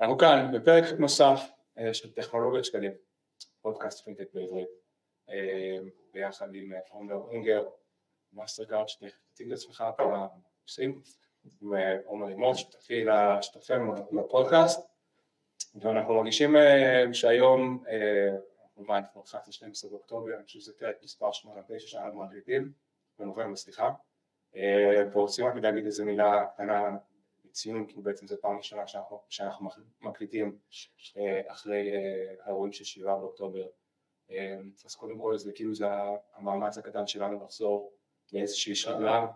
אנחנו כאן בפרק נוסף אה, של טכנולוגיות שקלים, פודקאסט פינטק בעברית, אה, ביחד עם אה, עומר אונגר, מאסטרקארד, שתציג את עצמך כמה נושאים, ועומר לימור, שותפי לשותפים לפודקאסט, ואנחנו מרגישים שהיום, כמובן אנחנו 11-12 באוקטובר, אני חושב שזה פרק מספר 89 שאנחנו מקליטים, בנובמבר סליחה, ורוצים רק להגיד איזה מילה קטנה ציון, כי בעצם זו פעם ראשונה שאנחנו, שאנחנו מקליטים אה, אחרי אה, האירועים של שבעה באוקטובר. אה, אז קודם כל זה כאילו זה המאמץ הקטן שלנו לחזור לאיזושהי שגרה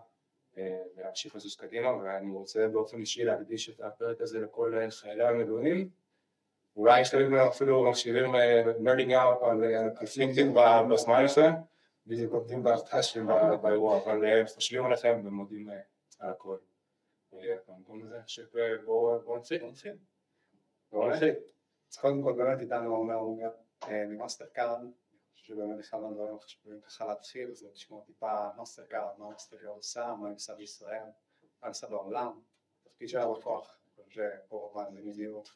ולהמשיך לזוז קדימה, ואני רוצה באופן אישי להקדיש את הפרק הזה לכל חיילי המילואים. אולי חלק מהם אפילו מקשיבים נרדינג אאוט על פלינקדאין בזמן הזה, בדיוק עובדים בהרתעה באירוע, אבל חושבים עליכם ומודים על הכל. במקום הזה, שבואו נתחיל. בואו נתחיל. אז קודם כל באמת איתנו עומר ממאסטרקארד, שבאמת אחד מהדברים החשובים ככה להתחיל זה לשמוע טיפה מאסטרקארד, מה מאסטרקארד עושה, מה עושה בישראל, מה עושה בעולם, תפקיד של הלקוח, שפה רובן בדיוק.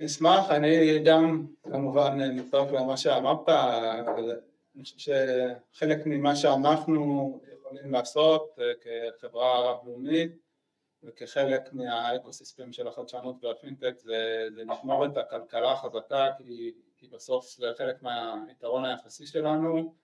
נשמח, אני גם כמובן מצטרף למה שאמרת, אני חושב שחלק ממה שאנחנו יכולים לעשות אה, כחברה רב-לאומית וכחלק מהאקוסיסטם של החדשנות והפינטק זה, זה לשמור את הכלכלה החזקה כי, כי בסוף זה חלק מהיתרון היחסי שלנו.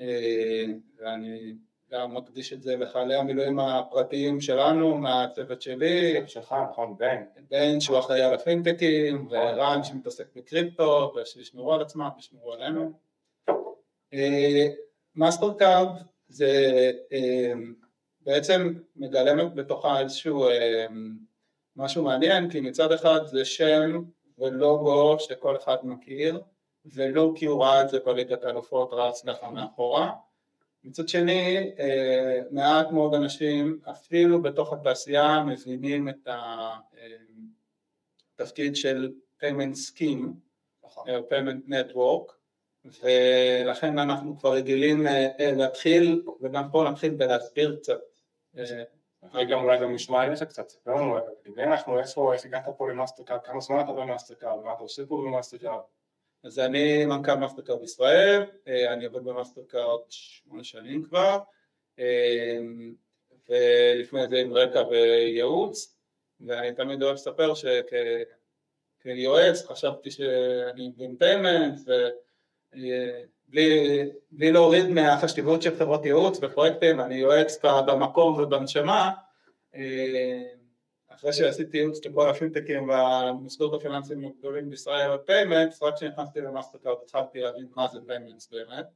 אה, ואני גם מקדיש את זה לחיילי המילואים הפרטיים שלנו, מהצוות שלי, שלך, נכון, בן, בן שהוא אחראי על הפינטקים, ורן שמתעסק בקריפטו, ושישמרו על עצמם וישמרו עלינו. אה, קארד זה אמ, בעצם מגלמת בתוכה איזשהו אמ, משהו מעניין כי מצד אחד זה שם ולוגו שכל אחד מכיר ולא כי הוא ראה את זה בליגת האלופות רץ ככה מאחורה מצד שני אה, מעט מאוד אנשים אפילו בתוך התעשייה מבינים את התפקיד אמ, של payment scheme, נכון. אה, payment network ולכן אנחנו כבר רגילים אה, אה, להתחיל, וגם פה נתחיל בלהסביר קצת. רגע, אולי גם נשמע עליך קצת, ספר לנו, אנחנו, איך הגעת פה למאסטרקארד, כמה זמן אתה במאסטרקארד, מה אתה עושה פה במאסטרקארד? אז אני מנכ"ל מאסטרקארד בישראל, אה, אני עובד במאסטרקארד שמונה שנים כבר, ולפני זה עם רקע בייעוץ, ואני תמיד אוהב לספר שכיועץ חשבתי שאני מבין payment, בלי, בלי להוריד מהחשיבות של חברות ייעוץ ופרויקטים, אני יועץ במקום ובנשמה, אה, אחרי שעשיתי ייעוץ לכל הפינטקים והמוסדות הפיננסיים הגדולים בישראל ב payments, רק כשנכנסתי למאסטרקארד התחלתי להבין מה זה payments באמת,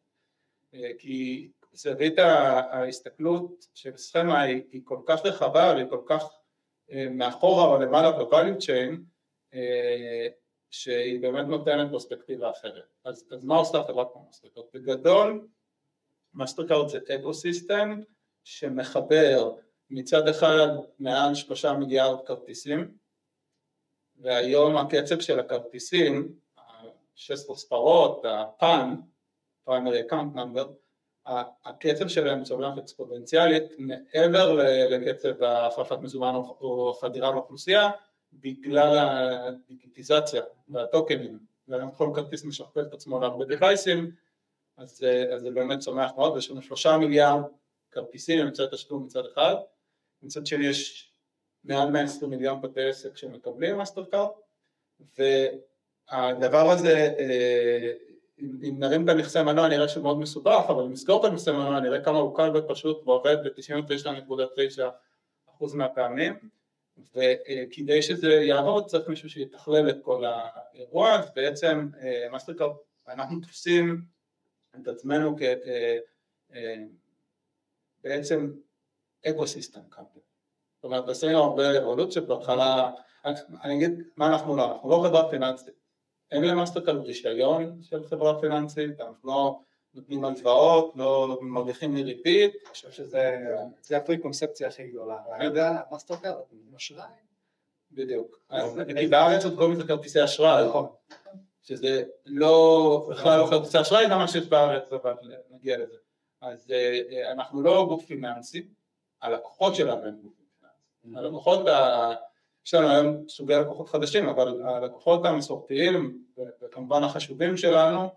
אה, כי זווית ההסתכלות של סכמה היא, היא כל כך רחבה והיא כל כך אה, מאחורה או למעלה ב-value chain, שהיא באמת נותנת פרספקטיבה אחרת. אז, אז מה עושה חברת כמו מאסטרקארד? בגדול מאסטרקארד זה ecosystem שמחבר מצד אחד מעל שלושה מיליארד כרטיסים והיום הקצב של הכרטיסים, שש ספרות, ה PAN, primary account number, הקצב שלהם צומח אקספוננציאלית מעבר לקצב החלפת מזומן או חדירה באוכלוסייה בגלל הדיגיטיזציה והטוקנים, וגם כל כרטיס משכפל את עצמו להרבה דווייסים, אז, אז זה באמת צומח מאוד, ויש לנו שלושה מיליארד כרטיסים מצד תשלום מצד אחד, מצד שני יש מעל 120 מיליון בתי עסק שמקבלים מאסטרקארד, והדבר הזה, אה, אם נרים את המכסה מנוע נראה מאוד מסובך, אבל אם נסגור את המכסה מנוע נראה כמה הוא קל ופשוט ועובד ב-99.9% מהפעמים וכדי שזה יעבוד צריך מישהו שיתכלל את כל האירוע, אז בעצם מאסטרקארד, אנחנו תופסים את עצמנו כבעצם ecosystem company. זאת אומרת, עשינו הרבה אבולוציות בהתחלה, אני אגיד מה אנחנו לא, אנחנו לא חברה פיננסית, אין למאסטרקארד רישיון של חברה פיננסית, אנחנו לא נותנים הלוואות, לא מרוויחים מריבית, אני חושב שזה... זה ה preconception הכי גדולה. אני יודע, מה זאת אומרת? אשראי. בדיוק. כי בארץ עוד קוראים לזה כרטיסי אשראי, נכון. שזה לא, בכלל לא כרטיסי אשראי, גם מה שיש בארץ, אבל נגיע לזה. אז אה, אנחנו לא גוף פיננסי, הלקוחות שלנו הם גופים פיננסיים. הלקוחות, ה- יש לנו היום סוגי לקוחות חדשים, אבל הלקוחות המסורתיים, וכמובן החשובים שלנו,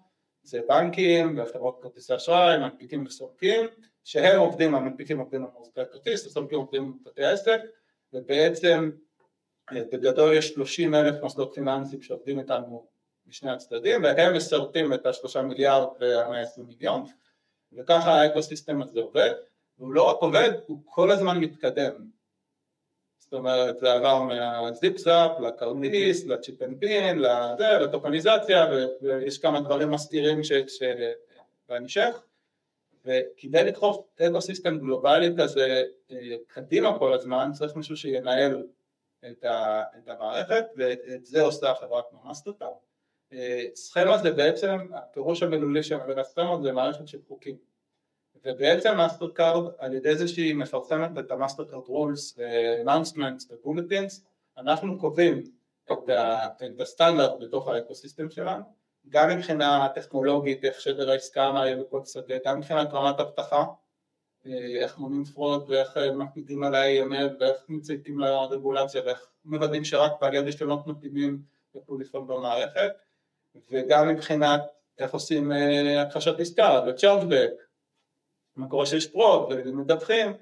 זה בנקים וחברות כרטיסי אשראי, מנפיקים וסורקים, שהם עובדים, המנפיקים עובדים על מוסקי הכרטיס, הסורקים עובדים עם בתי העסק, ובעצם אה, בגדול יש 30 אלף מוסדות פיננסיים שעובדים איתנו משני הצדדים, והם מסחררים את השלושה מיליארד וה-120 מיליון, וככה ה ecosystem הזה עובד, והוא לא רק עובד, הוא כל הזמן מתקדם. זאת אומרת, זה עבר מהזיפ זאפ לכרטיס, ל chip and PIN, לזה, לטוקניזציה, ויש כמה דברים מסעירים בהמשך, וכדי לדחוף ecosystem גלובלי כזה אה, קדימה כל הזמן, צריך מישהו שינהל את, ה- את המערכת, ואת זה עושה החברה כמו מאסטרקארד. אה, סכמה זה בעצם, הפירוש המילולי של המילה סכמה זה מערכת של חוקים. ובעצם מאסטרקארד, על ידי זה שהיא מפרסמת את ה Mastercard rules, announcements ו bulletins, אנחנו קובעים את, הסטנדרט בתוך ה ecosystem שלנו, גם מבחינה טכנולוגית, איך שדר העסקה מה יהיה בכל שדה, גם מבחינת רמת אבטחה, אה, איך מונעים fraud ואיך אה, מקפידים על ה-AML ואיך מצייתים לרגולציה ואיך מוודאים שרק בעלי רישיונות מתאימים יוכלו לפעול במערכת, וגם מבחינת איך עושים אה, הכחשת עסקה ו chargeback מה קורה שיש fraud ומדווחים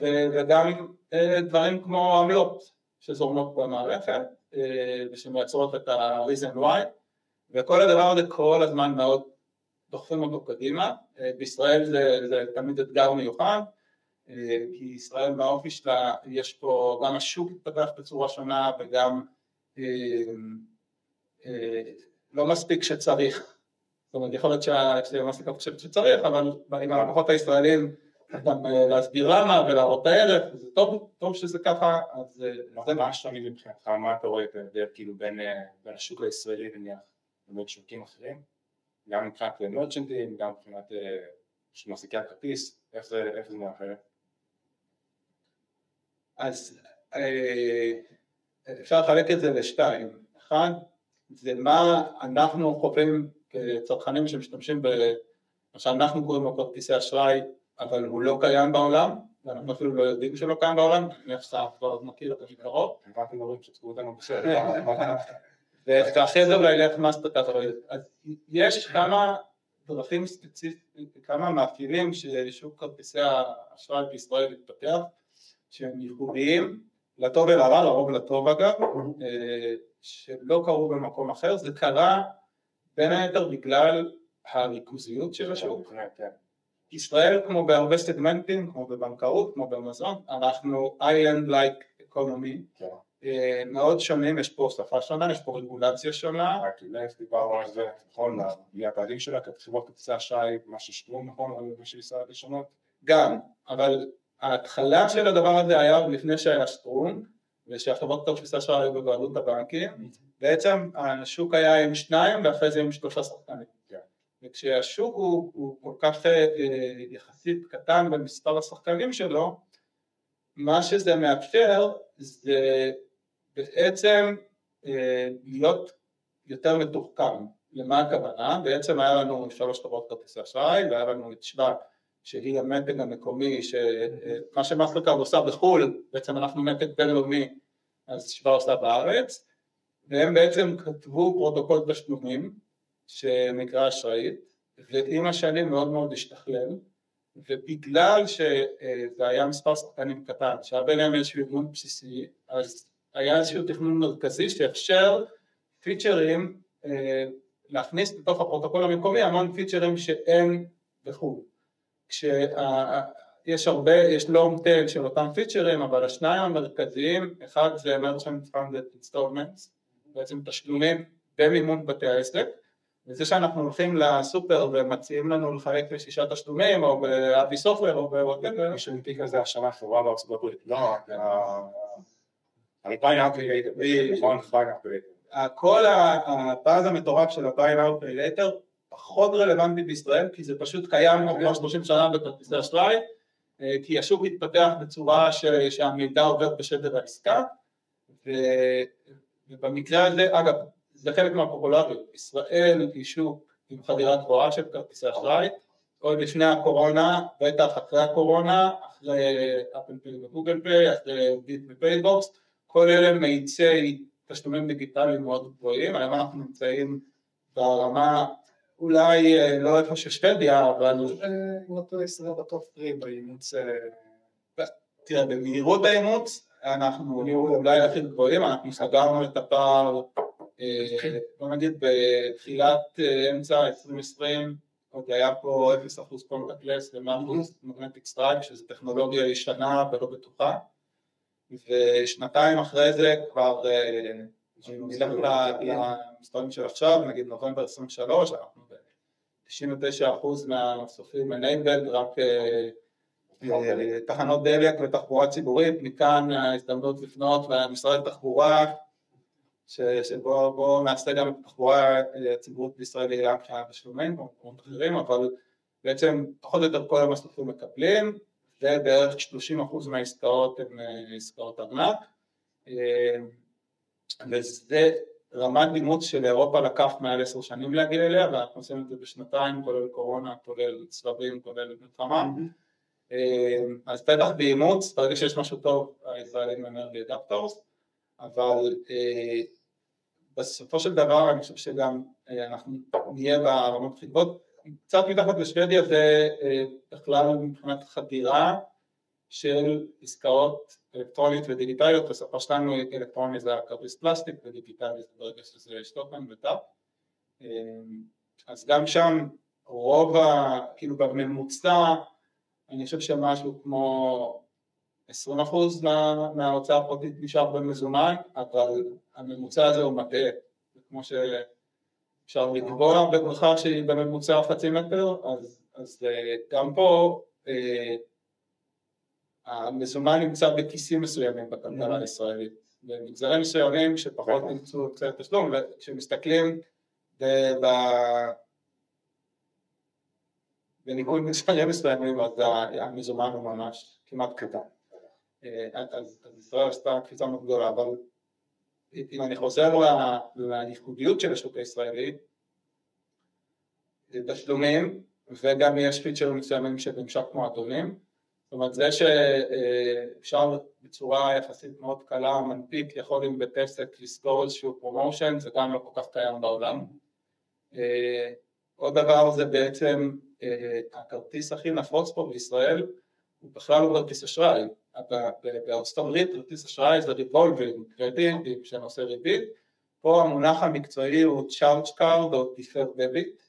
וגם דברים כמו עמלות שזורמות במערכת אה, ושמייצרות את ה-reason why וכל הדבר הזה כל הזמן מאוד דוחפים אותו קדימה. אה, בישראל זה, זה תמיד אתגר מיוחד אה, כי ישראל באופי שלה יש פה גם השוק התפתח בצורה שונה וגם לא מספיק שצריך זאת אומרת, יכול להיות שהמעסיקה חושבת שצריך, אבל עם הלקוחות הישראלים גם אה, להסביר למה ולהראות את הערך, זה טוב, טוב שזה ככה, אז אה, זה מה שתמיד מבחינתך, מה אתה רואה את ההבדל כאילו בין, אה, השוק הישראלי נניח לבין שווקים אחרים, גם מבחינת מרצ'נטים, גם מבחינת מעסיקי הכרטיס, איך זה נראה? אחרת? אז אפשר לחלק את זה לשתיים, אחד זה מה אנחנו חווים כצרכנים שמשתמשים במה שאנחנו קוראים לו כרטיסי אשראי אבל הוא לא קיים בעולם ואנחנו אפילו לא יודעים שלא קיים בעולם, אני מניח שאתה כבר מכיר את זה מקרוב הבנתי דברים שצפו אותנו בסדר, ואחרי זה? אולי לך מאסטרקארד, אבל אז יש כמה דרכים ספציפיים, כמה מאפיינים ששוק כרטיסי האשראי בישראל התפתח, שהם ייחודיים, לטוב ולרע, לרוב לטוב אגב, אה, שלא קרו במקום אחר, זה קרה בין היתר בגלל הריכוזיות של השוק. ישראל כמו בהרבה סגמנטים, כמו בבנקאות, כמו במזון, אנחנו island like אקונומי, מאוד שונים, יש פה שפה שונה, יש פה רגולציה שונה, רק לפני דיברנו על זה, נכון, בלי הפעלים שלה, חברות כרטיסי אשראי, מה ששטרום נכון, אבל מה שישראל ראשונות, גם, אבל ההתחלה של הדבר הזה היה עוד לפני שהיה שטרום, ושהחברות כרטיסי אשראי היו בבעלות הבנקים, בעצם השוק היה עם שניים ואחרי זה עם שלושה שחקנים. וכשהשוק הוא, הוא כל כך אה, יחסית קטן במספר השחקנים שלו, מה שזה מאפשר זה בעצם אה, להיות יותר מתוחכם. למה הכוונה? בעצם היה לנו שלוש חברות כרטיסי אשראי והיה לנו את שבא שהיא המתג המקומי, שמה שמאסטרקארד עושה בחו"ל, בעצם אנחנו מתג בינלאומי, אז שבא עושה בארץ, והם בעצם כתבו פרוטוקול תשלומים שנקרא אשראית, ועם השנים מאוד מאוד השתכלל, ובגלל שזה היה מספר שחקנים קטן, שהיה ביניהם איזשהו ארגון בסיסי, אז היה איזשהו תכנון מרכזי שאפשר פיצ'רים אה, להכניס לתוך הפרוטוקול המקומי המון פיצ'רים שאין בחו"ל. כשיש הרבה, יש long tail של אותם פיצ'רים, אבל השניים המרכזיים, אחד זה merchant funded installments, בעצם תשלומים במימון בתי העסק, וזה שאנחנו הולכים לסופר ומציעים לנו לחלק לשישה תשלומים, או באבי סופר, או בוואטאבר, מי שהנפיק על זה השנה חברה בארצות הברית, לא, Pay Later, נכון. כל הבאז המטורף של Pay Later פחות רלוונטי בישראל, כי זה פשוט קיים כבר 30 שנה בכרטיסי אשראי, אה, כי השוק התפתח בצורה ש, שהמידע עובר בשדר העסקה, ו, ובמקרה הזה, אגב, זה חלק מהפופולריות, ישראל היא שוק עם חדירה גבוהה של כרטיסי אשראי, עוד לפני הקורונה, בטח אחרי הקורונה, אחרי אפל פיי וגוגל פיי, אחרי ביט ופייבוקס, כל אלה מאיצי תשלומים דיגיטליים מאוד גבוהים, היום אנחנו נמצאים ברמה אולי אה, לא איפה ששוודיה, אבל... אותו ישראל ב top 3 באימוץ... תראה, במהירות האימוץ אנחנו אולי הכי גבוהים, אנחנו סגרנו את הפער, אה, בוא נגיד בתחילת אה, אמצע 2020 עוד היה פה 0% contactless ו-100% magnetic stripe שזו טכנולוגיה ישנה ולא בטוחה ושנתיים אחרי זה כבר נלך למספרים של עכשיו, נגיד נובמבר 23, אנחנו ב-99% מהמסופים enabled, רק תחנות דלק ותחבורה ציבורית, מכאן ההזדמנות לפנות למשרד התחבורה שבואו נעשה גם את התחבורה הציבורית בישראל גם מבחינת תשלומים במקומות אחרים, אבל בעצם פחות או יותר כל המסופים מקבלים, ובערך 30% מהעסקאות הן עסקאות ארנק, וזה רמת לימוד שלאירופה לקח מעל עשר שנים להגיע אליה, ואנחנו עושים את זה בשנתיים, כולל קורונה, כולל סבבים, כולל מלחמה. אז בטח באימוץ, ברגע שיש משהו טוב, הישראלים הם early adapters, אבל בסופו של דבר אני חושב שגם אנחנו נהיה ברמות גבוהות, קצת מתחת לשוודיה זה בכלל מבחינת חדירה של עסקאות אלקטרונית ודיגיטליות, בשפה שלנו אלקטרוני זה הכרטיס פלסטיק ודיגיטלי זה ברגע שזה שטוקמן וטאפ, אז גם שם רוב ה... כאילו בממוצע אני חושב שמשהו כמו 20% מההוצאה הפרטית נשאר במזומן, אבל הממוצע הזה הוא מטעה, זה כמו שאפשר לקבוע בבריכה שהיא בממוצע חצי מטר, אז, אז גם פה המזומן נמצא בכיסים מסוימים בכלכלה הישראלית, במגזרים מסוימים שפחות נמצאו קצת תשלום, וכשמסתכלים בניגוד מספרים מסוימים אז המזומן הוא ממש כמעט קטן, אז ישראל עשתה קפיצה מאוד גדולה, אבל אם אני חוזר לייחודיות של השוק הישראלי, תשלומים וגם יש פיצ'רים מסוימים של ממשק מועדונים זאת אומרת זה שאפשר בצורה יחסית מאוד קלה, מנפיק יכול עם בית עסק לסגור איזשהו promotion, זה גם לא כל כך קיים בעולם. עוד דבר זה בעצם הכרטיס הכי נפוץ פה בישראל הוא בכלל לא כרטיס אשראי, בארצות הברית כרטיס אשראי זה revolving credit שנושא ריבית, פה המונח המקצועי הוא charge card או deferred debit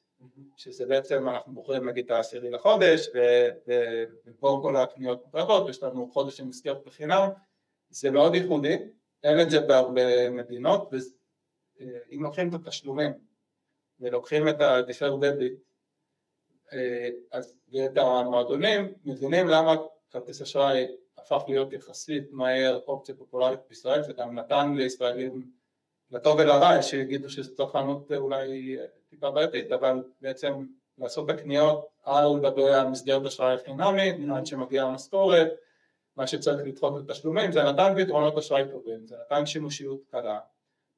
שזה בעצם אנחנו בוחרים נגיד את העשירי לחודש ופה כל הקניות מצטברות, יש לנו חודש עם מסגרת בחינם, זה מאוד ייחודי, אין את זה בהרבה מדינות, ואם לוקחים את התשלומים ולוקחים את הדיפר דביט ואת המועדונים, מבינים למה כרטיס אשראי הפך להיות יחסית מהר אופציה פופולרית בישראל, זה גם נתן לישראלים לטוב ולרע, שיגידו שזו צרכנות אולי טיפה בעייתית, אבל בעצם לעשות בקניות על גבי המסגרת אשראי חינמית, עד שמגיעה המשכורת, מה שצריך לדחות בתשלומים, זה נתן פתרונות אשראי טובים, זה נתן שימושיות קלה,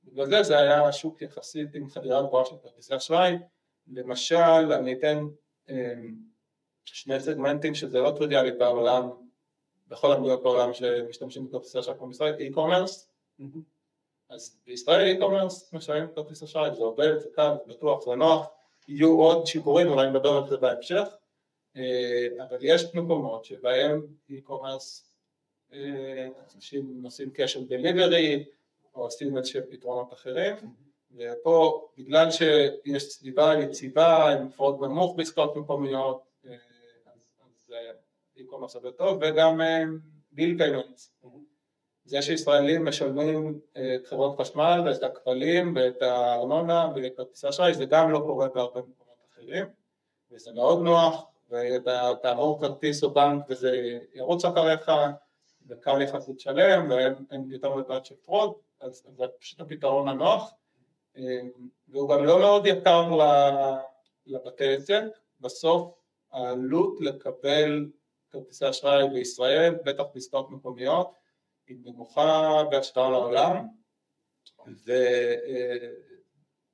בגלל זה זה היה שוק יחסית עם חדירה גבוהה של כרטיסי אשראי, למשל אני אתן שני סגמנטים שזה לא טריוויאלי בעולם, בכל המדינות בעולם שמשתמשים בכרטיסי אשראי כמו בישראל, e-commerce אז בישראל e-commerce משלמים כרטיס אשראי, זה עובד, זה קל, זה בטוח, זה נוח, יהיו עוד שיפורים, אולי נדבר על זה בהמשך, אבל יש מקומות שבהם e-commerce אנשים עושים קשר דליברי או עושים איזשהם פתרונות אחרים. ופה בגלל שיש סביבה יציבה עם פרוט נמוך בעסקאות מקומיות אז e-commerce עובד טוב וגם ביל פיינונס זה שישראלים משלמים את חברות חשמל ואת הכבלים ואת הארנונה וכרטיסי אשראי זה גם לא קורה בהרבה מקומות אחרים וזה מאוד נוח ותעבור כרטיס או בנק וזה ירוץ אחריך וקל יחסית שלם ואין יותר מבעד של fraud אז זה פשוט הפתרון הנוח והוא גם לא מאוד יקר לבתי עסק בסוף העלות לקבל כרטיסי אשראי בישראל בטח בעסקאות מקומיות היא נמוכה בהשוואה לעולם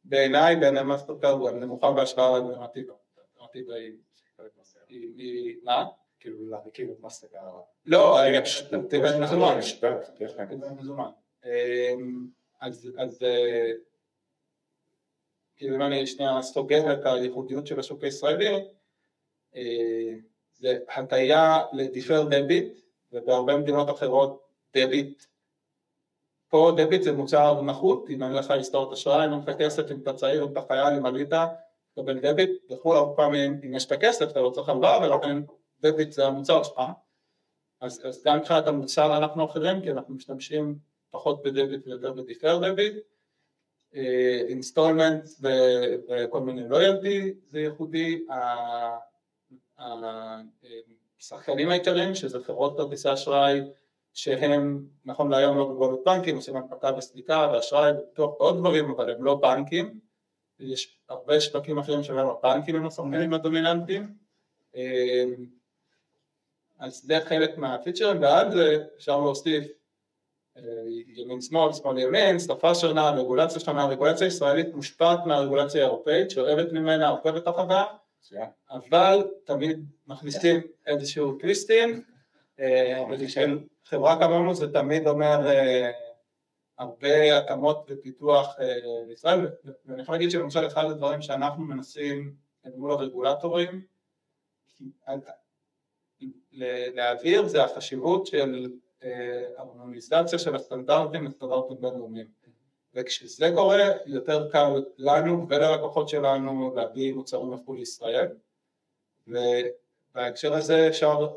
ובעיניי בעיני מאסטרקארד הוא נמוכה בהשוואה לאלטרנטיבה, האלטרנטיבה היא מה? כאילו להקים את. לא, אה, פשוט, תראה מזומן. בטח, בטח. תראה מזומן. אז אז, אה, כאילו אם אני שנייה סוגר את הייחודיות של השוק הישראלי, אה, זה הטיה לדיפר דביט, ובהרבה מדינות אחרות דביט. פה דביט זה מוצר נחות, אם אין לך היסטוריות אשראי, אם אין לך כסף, אם אתה צעיר, אתה חייל, אם עלית, תקבל debit, וכו' הרבה פעמים אם יש לך כסף אתה לא צריך הלוואה ולכן debit זה המוצר שלך. אז, אז גם מבחינת המוצר אנחנו אחרים, כי אנחנו משתמשים פחות ב debit ויותר ב deferred debit. installment וכל מיני loyalty זה ייחודי. השחקנים העיקריים שזה חברות כרטיסי אשראי שהם נכון להיום לא בבעלות בנקים, עושים הנפקה וסליקה ואשראי ופיתוח ועוד דברים אבל הם לא בנקים. יש הרבה שווקים אחרים שבהם הבנקים הם השחקנים הדומיננטיים. אז זה חלק מהפיצ'רים ועד זה אפשר להוסיף אה, ימין שמאל, שמאל ימין, שפה שונה, רגולציה שונה, הרגולציה הישראלית מושפעת מהרגולציה האירופאית שאוהבת ממנה, עוקבת אחריה. אבל תמיד מכניסים איזשהו טוויסטים, אה, ושל חברה כמונו זה תמיד אומר אה, הרבה התאמות ופיתוח אה, לישראל, ואני יכול להגיד שלמשל אחד הדברים שאנחנו מנסים מול הרגולטורים, כי ל- להבהיר זה החשיבות של אה, הרמוניזציה של הסטנדרטים לסטנדרטים בינלאומיים. וכשזה קורה יותר קל לנו וללקוחות שלנו להביא מוצרים מחו"ל לישראל ובהקשר הזה אפשר אה,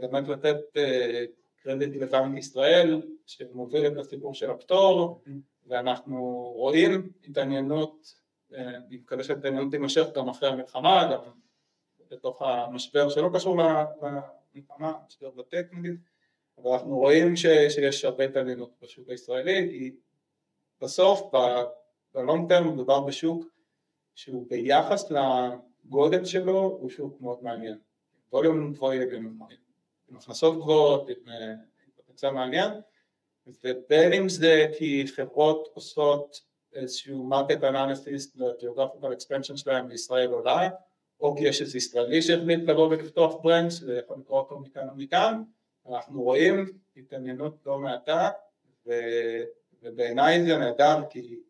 באמת לתת אה, קרדיט לבנק ישראל שמוביל את הסיפור של הפטור ואנחנו רואים התעניינות, אה, אני מקווה שההתעניינות תימשך גם אחרי המלחמה, גם בתוך המשבר שלא קשור למלחמה, משבר בטק נגיד, אבל אנחנו רואים ש, שיש הרבה התעניינות בשוק הישראלי, כי בסוף בלונג טרם מדובר בשוק שהוא ביחס לגודל שלו הוא שוק מאוד מעניין, ווליום גבוהים, עם עם הכנסות גבוהות, עם אה, פוטנציאל מעניין, ובין אם זה כי חברות עושות איזשהו market analysis ל-geographical expansion שלהם לישראל עולה, או כי יש איזה ישראלי שהחליט לבוא ולפתוח ברנד, זה יכול לקרות אותו מכאן ומכאן, אנחנו רואים התעניינות לא מעטה, ובעיניי זה נהדר כי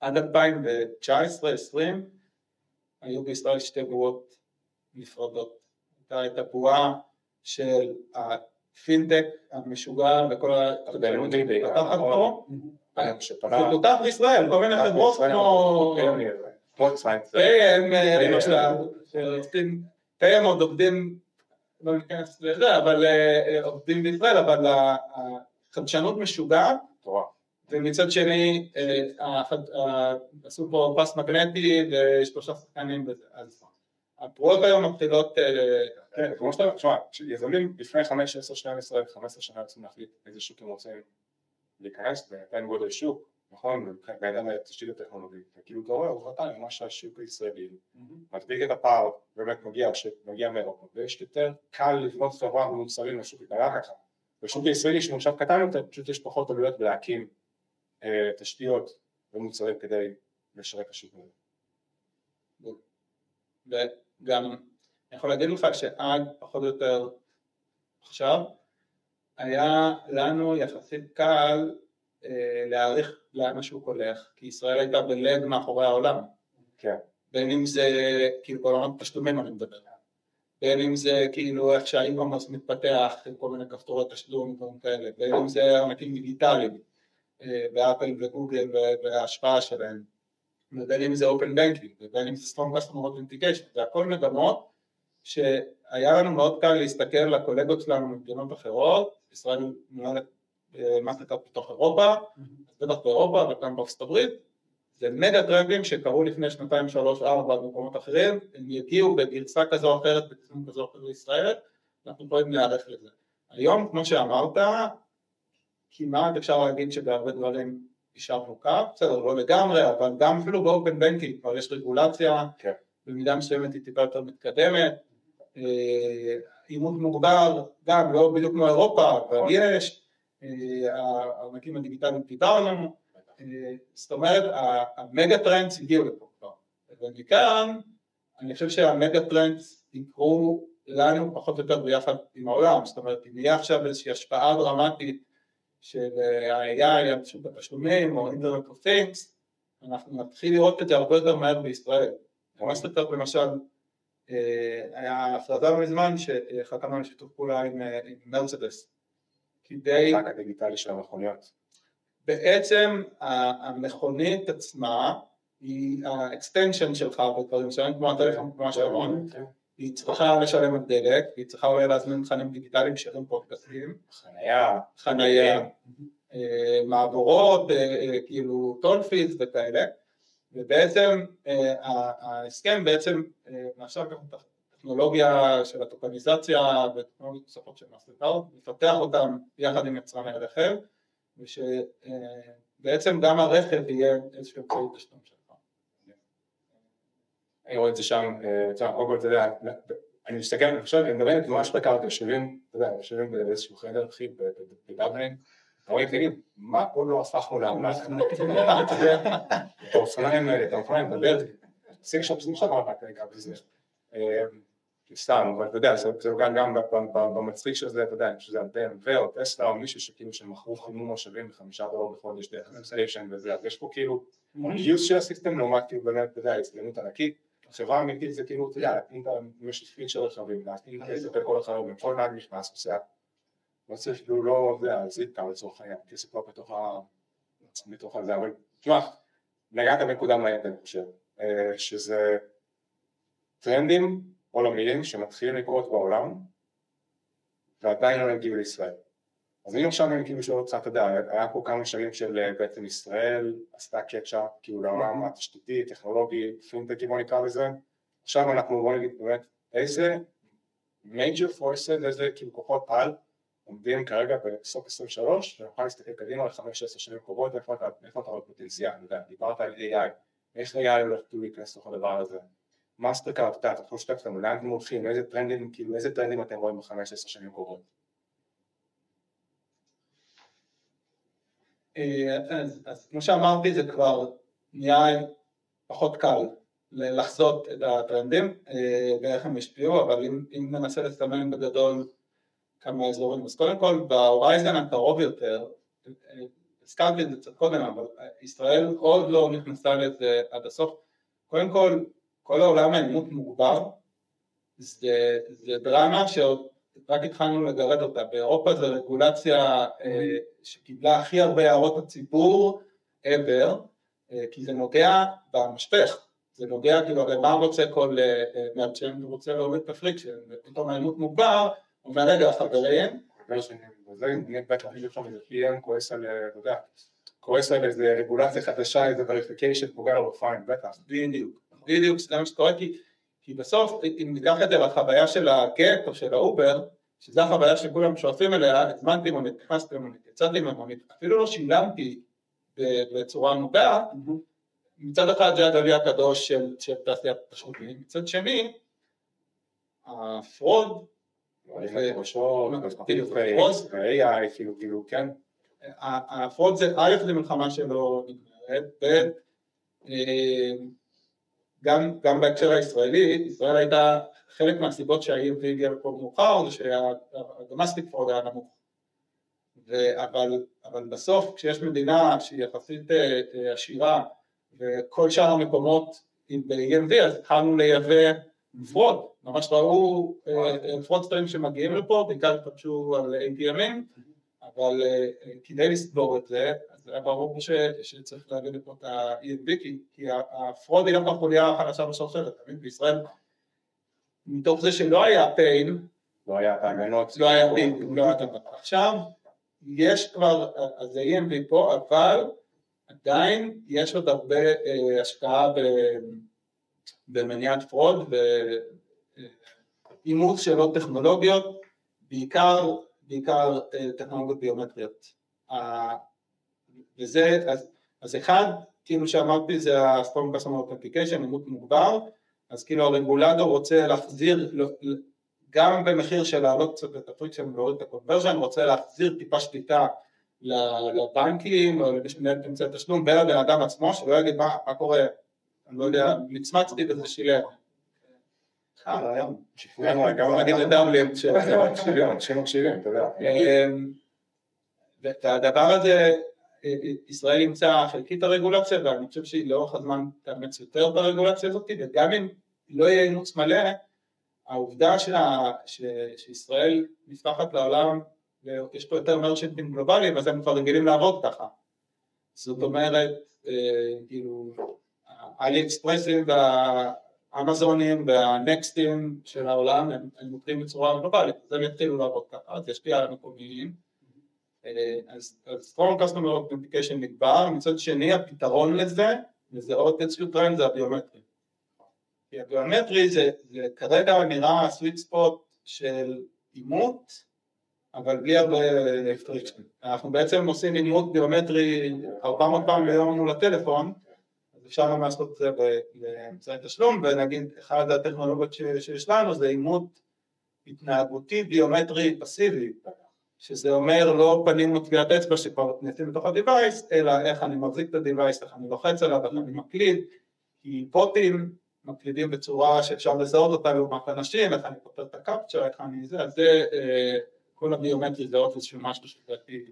עד 2019-2020 היו בישראל שתי בועות נפרדות, הייתה את הבועה של הפינטק המשוגע וכל בינלאומי, בעיקר. תחת פה. זה פותח בישראל, כל מיני חברות כמו אה, שעובדים, פהם עוד עובדים, לא ניכנס לזה, אבל אה, אה, עובדים בישראל, אבל ה- החדשנות משוגעת. ומצד שני אה, ה- עשו פה פס מגנטי ושלושה שחקנים בזה, אז הפרועות היום מתחילות, אה, כן, כמו שאתה, תשמע, יזמים לפני 5, 10 שנה ישראל, 15 שנה רוצים להחליט איזה שוק הם רוצים להיכנס, בהתאם גודל שוק, נכון, בהתאם לתשתית הטכנולוגית, וכאילו אתה רואה, עובדתיים, ממש השוק הישראלי. מדביק את הפער, באמת מגיע, מגיע מאירופה, ויש יותר קל לבנות חברה ומוצרים לשוק איטליה ככה, בשוק הישראלי עכשיו קטן יותר, פשוט יש פחות עלויות בלהקים אה, תשתיות ומוצרים כדי לשרת את השוק הזה. וגם אני יכול להגיד לך שעד פחות או יותר עכשיו היה לנו יחסית קל אה, להעריך לאן השוק הולך, כי ישראל הייתה בלג מאחורי העולם, כן. בין אם זה כאילו בעולם התשלומים אני מדבר, בין אם זה כאילו איך שהאי-קומרס מתפתח עם כל מיני כפתורי תשלום ודברים כאלה, בין אם זה ענקים דיגיטליים אה, באפל וגוגל וההשפעה שלהם, ובין אם זה open banking, ובין אם זה strong customer authentication, זה הכל מגמות שהיה לנו מאוד קל להסתכל לקולגות שלנו ממדינות אחרות, ישראל מנהלת מאסטרקארד בתוך אירופה, אז בטח באירופה וגם בארצות הברית, זה מגה טרנדים שקרו לפני שנתיים, שלוש, ארבע במקומות אחרים, הם יגיעו בגרסה כזו או אחרת, בתכנון כזו או אחרת לישראל, אנחנו יכולים להיערך לזה. היום, כמו שאמרת, כמעט אפשר להגיד שבהרבה דברים יישרנו קו, בסדר, לא לגמרי, אבל גם אפילו ב open banking כבר יש רגולציה, כן. במידה מסוימת היא טיפה יותר מתקדמת, אה, אימות מוגבר, גם לא בדיוק כמו אירופה, אבל יש, אה, הענקים הדיגיטליים דיברנו, אה, זאת אומרת ה mega trends הגיעו לפה כבר, ומכאן אני חושב שה mega trends יקרו לנו פחות או יותר ביחד עם העולם, זאת אומרת אם יהיה עכשיו איזושהי השפעה דרמטית של ה-AI על שוק התשלומים או internet of things, אנחנו נתחיל לראות את זה הרבה יותר מהר בישראל. ממש יותר למשל, אה, היה הכרזה לא מזמן שחתמנו על שיתוף פעולה עם מרצדס כדי... המשחק הדיגיטלי של המכוניות. בעצם המכונית עצמה היא ה extension שלך בדברים שלהם, כמו הטלפון כמו השעון. היא צריכה לשלם על דלק, היא צריכה אולי להזמין תכנים דיגיטליים שירים פודקאסטים, חניה, חניה, אה, מעבורות, אה, אה, כאילו toll fees וכאלה, ובעצם ההסכם בעצם מאפשר גם את הטכנולוגיה של הטוקניזציה וטכנולוגיות נוספות של מאסטרקארד, לפתח אותם יחד עם יצרני הרכב, ושבעצם גם הרכב יהיה איזשהו אמצעי תשלום שלך. אני רואה את זה שם, קודם כל אתה יודע, אני מסתכל, אני חושב, אני מדבר ממש בקרקע, יושבים, אתה יודע, יושבים באיזשהו חדר אחי בדבלין, רואים, תגיד, מה פה לא הפכנו לאמל"ח? את האופניים האלה, את האופניים, מדבר, שים שם, שים שם רק רגע בזה. סתם, אבל אתה יודע, זה גם גם במצחיק של זה, אתה יודע, שזה ב-BMW או טסלה או מישהו שכאילו שמכרו חימום מושבים בחמישה דולר בחודש דרך סטיישן וזה, אז יש פה כאילו גיוס של הסיסטם לעומת כאילו באמת, אתה יודע, הזדמנות ענקית, חברה אמיתית זה כאילו, אתה יודע, אם יש לי פיד של רכבים, להתאים כסף לכל הרכבים, כל נהג נכנס עושה, לא צריך כאילו לא, אתה יודע, זיפקה לצורך העניין, כסף לא בתוך ה... בתוך הזה, אבל תשמע, נגעת בנקודה מעניינת אני חושב, אה, שזה טרנדים עולמיים שמתחילים לקרות בעולם ועדיין לא הגיעו לישראל. אז אם עכשיו אני כאילו שואל אותך, אתה יודע, היה פה כמה שנים של אה, בעצם ישראל עשתה קצ'אפ, כאילו לעולם התשתיתי, טכנולוגי, פינטקי בוא נקרא לזה, עכשיו אנחנו בוא נגיד באמת איזה major forces, איזה כאילו כוחות על עומדים כרגע בסוף 23 ונוכל להסתכל קדימה לחמש עשר שנים קרובות איפה אתה רואה פוטנציאל, דיברת על AI, איך AI הולך להיכנס לתוך הדבר הזה? מאסטרקארט, אתה יודע, אתה יכול לשתף אותנו, לאן אתם הולכים, איזה טרנדים, כאילו איזה טרנדים אתם רואים בחמש עשר שנים קרובות? אז, אז כמו שאמרתי זה כבר נהיה פחות קל לחזות את הטרנדים אה, ואיך הם השפיעו, אבל אם, אם ננסה לסמן בגדול כמה אזורים, אז קודם כל ב horizon הקרוב יותר, אה, הזכרתי את זה קצת קודם, אבל ישראל עוד לא נכנסה לזה עד הסוף, קודם כל כל העולם האלימות מוגבר, זה, זה דרמה שעוד רק התחלנו לגרד אותה, באירופה זו רגולציה אה, שקיבלה הכי הרבה הערות הציבור ever, אה, כי זה נוגע במשפך, זה נוגע כאילו הרי מה רוצה כל אה, merchant, הוא רוצה להוריד את ה friction, ופתאום האלימות מוגבר, אומר רגע חברים, כועס על, אתה יודע, כועס על איזה רגולציה חדשה, איזה verification, פוגע לו ב funnel, בטח. בדיוק. בדיוק, זה מה שקורה, כי, כי בסוף אם ניקח את זה לחוויה של הגט או של האובר, שזו החוויה שכולם שואפים אליה, הזמנתי מונית, נכנסתי למונית, יצאתי ממונית, אפילו לא שילמתי בצורה מודעת, מצד אחד זה ה grail הקדוש של, של תעשיית התשלומים, מצד שני ה fraud ה fraud זה א' זה מלחמה שלא נגמרת, ב' גם, גם בהקשר הישראלי, ישראל הייתה, חלק מהסיבות שה-EMV הגיע לפה מאוחר זה שה domestic fraud היה נמוך. ו, אבל, אבל בסוף כשיש מדינה שהיא יחסית אה, אה, עשירה וכל שאר המקומות ב-EMV אז התחלנו לייבא fraud, ממש ראו אה, fraudsters שמגיעים לפה, בעיקר התלבשו על ATM ים, אבל כדי לסגור את זה זה היה ברור ש, שצריך להביא לפה את ה-EMV כי, ה fraud היא לא החוליה החלשה בשרשרת, תמיד בישראל מתוך זה שלא היה PIN, לא היה את ההגנות, לא היה PIN, לא היה את ההגנות, עכשיו יש כבר, אז זה EMV פה, אבל עדיין יש עוד הרבה אה, השקעה במניעת fraud ואימוץ של עוד טכנולוגיות, בעיקר, בעיקר אה, טכנולוגיות ביומטריות. וזה, אז, אז אחד, כאילו שאמרתי זה ה-Strong Customer Authentication, אימות מוגבר, אז כאילו הרגולטור רוצה להחזיר, גם במחיר של להעלות קצת את ה friction ולהוריד את ה conversion, רוצה להחזיר טיפה שליטה לבנקים או למי שמנהל את אמצעי תשלום ולבן אדם עצמו, שלא יגיד מה, מה קורה, אני לא יודע, מצמצתי וזה שילם. אה. גם אני לדאבלין. שמקשיבים, אתה יודע. אמ, ואת הדבר הזה ישראל אימצה חלקית הרגולציה ואני חושב שהיא לאורך הזמן תאמץ יותר ברגולציה הזאת וגם אם לא יהיה אימוץ מלא העובדה שה, ש, שישראל נפתחת לעולם ויש פה יותר מרשנטים גלובליים אז הם כבר רגילים לעבוד ככה. זאת אומרת אה, כאילו האלי אקספרסים והאמזונים והנקסטים של העולם הם, הם מוקדים בצורה גלובלית אז הם יתחילו לעבוד ככה אז ישפיע על המקומיים אז strong customer authentication נקבע, מצד שני הפתרון לזה, וזה עוד איזשהו טרנד, זה הביומטרי. כי הביומטרי זה, זה כרגע נראה sweet spot של אימות, אבל בלי הרבה friction. אנחנו בעצם עושים אימות ביומטרי 400 פעם ביום מול הטלפון, אז אפשר גם לעשות את זה באמצעי תשלום, ונגיד אחת הטכנולוגיות שיש לנו זה אימות התנהגותי ביומטרי פסיבי. שזה אומר לא פנים או אצבע שכבר נכנסים לתוך ה-Device, אלא איך אני מחזיק את ה-Device, איך אני לוחץ עליו, איך אני מקליד, כי בוטים מקלידים בצורה שאפשר לזהות אותה לעומת אנשים, איך אני פותר את ה captcha, איך אני זה, אז זה אה, כל הביומטרי זה עוד איזשהו משהו שלדעתי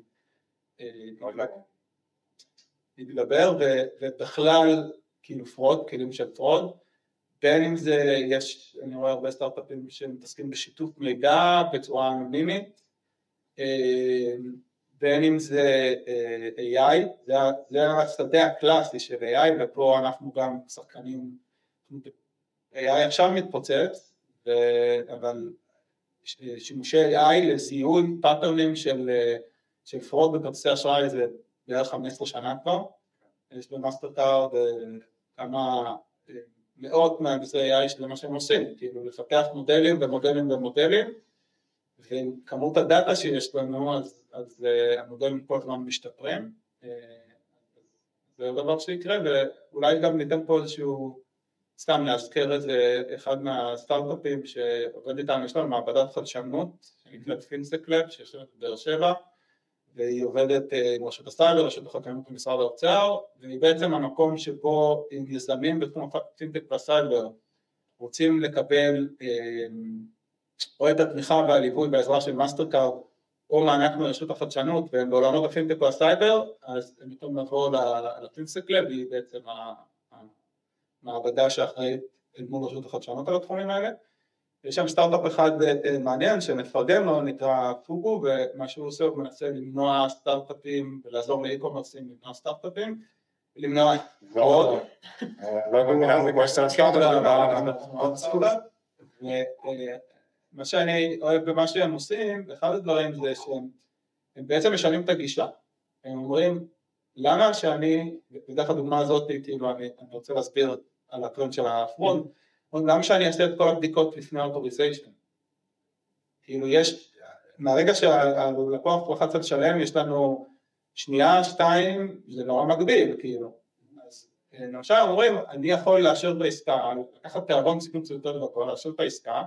יתגבר, ובכלל כאילו fraud, כלים של fraud, בין אם זה, יש, אני רואה הרבה סטארט-אפים שמתעסקים בשיתוף מידע בצורה אנונימית, בין אם זה AI, זה השדה הקלאסי של AI ופה אנחנו גם שחקנים, AI עכשיו מתפוצץ, אבל שימושי AI לזיהוי pattern ים של, של fraud בכרטיסי אשראי זה בערך 15 שנה כבר, יש במאסטר קארד כמה מאות מהנדסי AI שזה מה שהם עושים, כאילו לפתח מודלים ומודלים ומודלים ועם כמות הדאטה שיש לנו אז, אז אה, המודלים כל הזמן משתפרים. אה, זה דבר שקורה ואולי גם ניתן פה איזשהו סתם להזכיר איזה אחד מהסטארט-אפים שעובד איתנו, יש לנו מעבדת חדשנות שנקראת פינסקלב שיושבת בבאר שבע והיא עובדת אה, עם רשות הסייבר, רשות החדשנות במשרד האוצר והיא בעצם המקום שבו יזמים בתחום הפינטק והסייבר רוצים לקבל או את התמיכה והליווי בעזרה של מאסטרקארד או מענק מרשות החדשנות והם בעולמות הפינטק והסייבר אז הם יכולים לבוא לפינסקלב היא בעצם המעבדה שאחראית אל מול רשות החדשנות על התחומים האלה יש שם סטארט-אפ אחד אה, מעניין שמפרדם לו נקרא פוגו ומה שהוא עושה הוא מנסה למנוע סטארט-אפים ולעזור לאי-קומרסים למנוע סטארט-אפים למנוע עוד מה שאני אוהב במה שהם עושים, אחד הדברים זה שהם בעצם משנים את הגישה, הם אומרים למה שאני, בכלל הדוגמה הזאת, כאילו אני, אני רוצה להסביר על הטרנד של ה fraud, למה שאני אעשה את כל הבדיקות לפני authorization, כאילו יש, מהרגע שהלקוח לחץ על שלם יש לנו שנייה, שתיים, זה נורא מגביל, כאילו, אז למשל אומרים אני יכול לאשר את העסקה, לקחת תיאבון סיכון יותר גבוה, לאשר את העסקה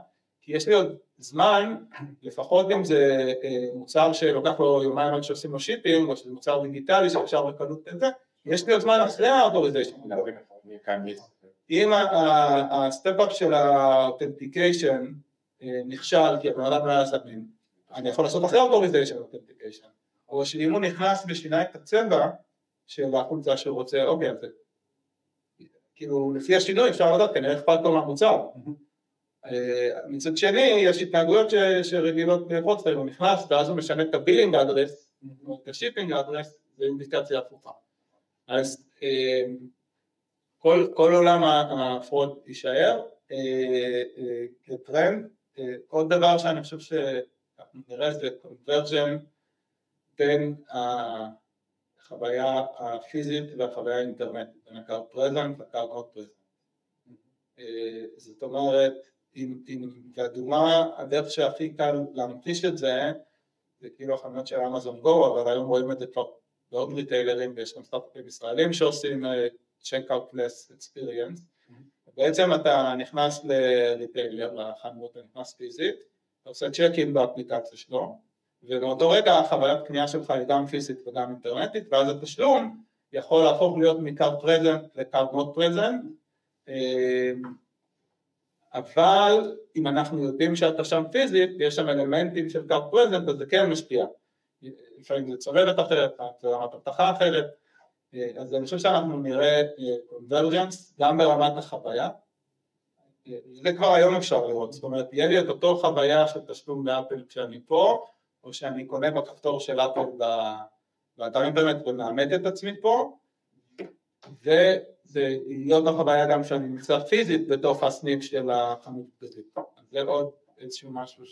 כי יש לי עוד זמן, לפחות אם זה אה, מוצר שלוקח לו יומיים עד שעושים לו shipping, או שזה מוצר דיגיטלי שאפשר בקלות את זה, יש לי עוד זמן אחרי ה authorization. אם ה step-up של ה authentication אה, נכשל כי הבן אדם לא היה זמין, אני יכול לעשות אחרי ה authorization authentication, או שאם הוא נכנס ושינה את הצבע של החולצה שהוא רוצה, אוקיי, אז כאילו לפי השינוי אפשר לדעת כנראה אכפת לו מהמוצר. אה, מצד שני יש התנהגויות שרגילות ל fraud הוא נכנס ואז הוא משנה את ה billing address, את ה shipping address, זה אינדיקציה הפוכה. אז אה, כל, כל עולם ה fraud יישאר אה, כטרנד. עוד דבר שאני חושב שאנחנו נראה זה convergence בין החוויה הפיזית והחוויה האינטרנטית, בין ה card present ל card not present. זאת אומרת והדוגמה, הדרך שהכי קל להמחיש את זה, זה כאילו החנויות של Amazon Go, אבל היום רואים את זה כבר בעוד ריטיילרים ויש גם סטארט-אפים ישראלים שעושים checkout-less experience. בעצם אתה נכנס ל retailer, לחנות, אתה נכנס פיזית, אתה עושה צ'קים באפליקציה שלו, ובאותו רגע החוויית קנייה שלך היא גם פיזית וגם אינטרנטית, ואז התשלום יכול להפוך להיות מ card present ל card not present, אבל אם אנחנו יודעים שאתה שם פיזית ויש שם אלמנטים של card present אז זה כן משפיע. לפעמים זה צוללת אחרת, זה רמת אבטחה אחרת. אז אני חושב שאנחנו נראה קונברג'נס גם ברמת החוויה. זה כבר היום אפשר לראות, זאת אומרת יהיה לי את אותו חוויה של תשלום באפל כשאני פה או שאני קונה בכפתור של אפל באתר אינטרנט ומאמת את עצמי פה וזה להיות בחוויה גם שאני נמצא פיזית בתוך הסניף של החנות בזית. זה עוד איזשהו משהו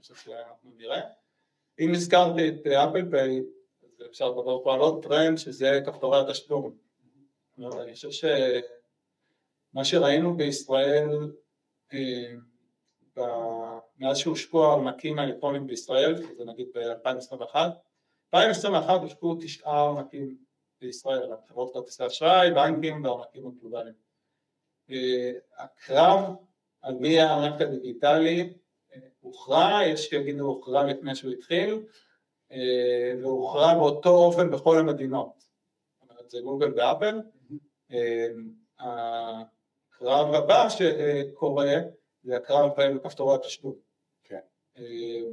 חושב שאנחנו נראה. אם הזכרתי את אפל פיי, אז אפשר לדבר פה על עוד טרנד שזה כפתורי התשלום. אני חושב שמה שראינו בישראל אה, מאז שהושקעו הארנקים האלקטרונים בישראל, זה נגיד ב-2021, 2021 הושקעו תשעה ארנקים בישראל, חברות כרטיסי אשראי, בנקים והענקים הגלובליים. אה, הקרב על מי הארנק הדיגיטלי אה, הוכרע, יש שיגידו הוכרע לפני שהוא התחיל, אה, והוכרע באותו אופן בכל המדינות. זאת אומרת זה גוגל ואפל. הקרב הבא שקורה זה הקרב בין כפתורי התשלום. כן.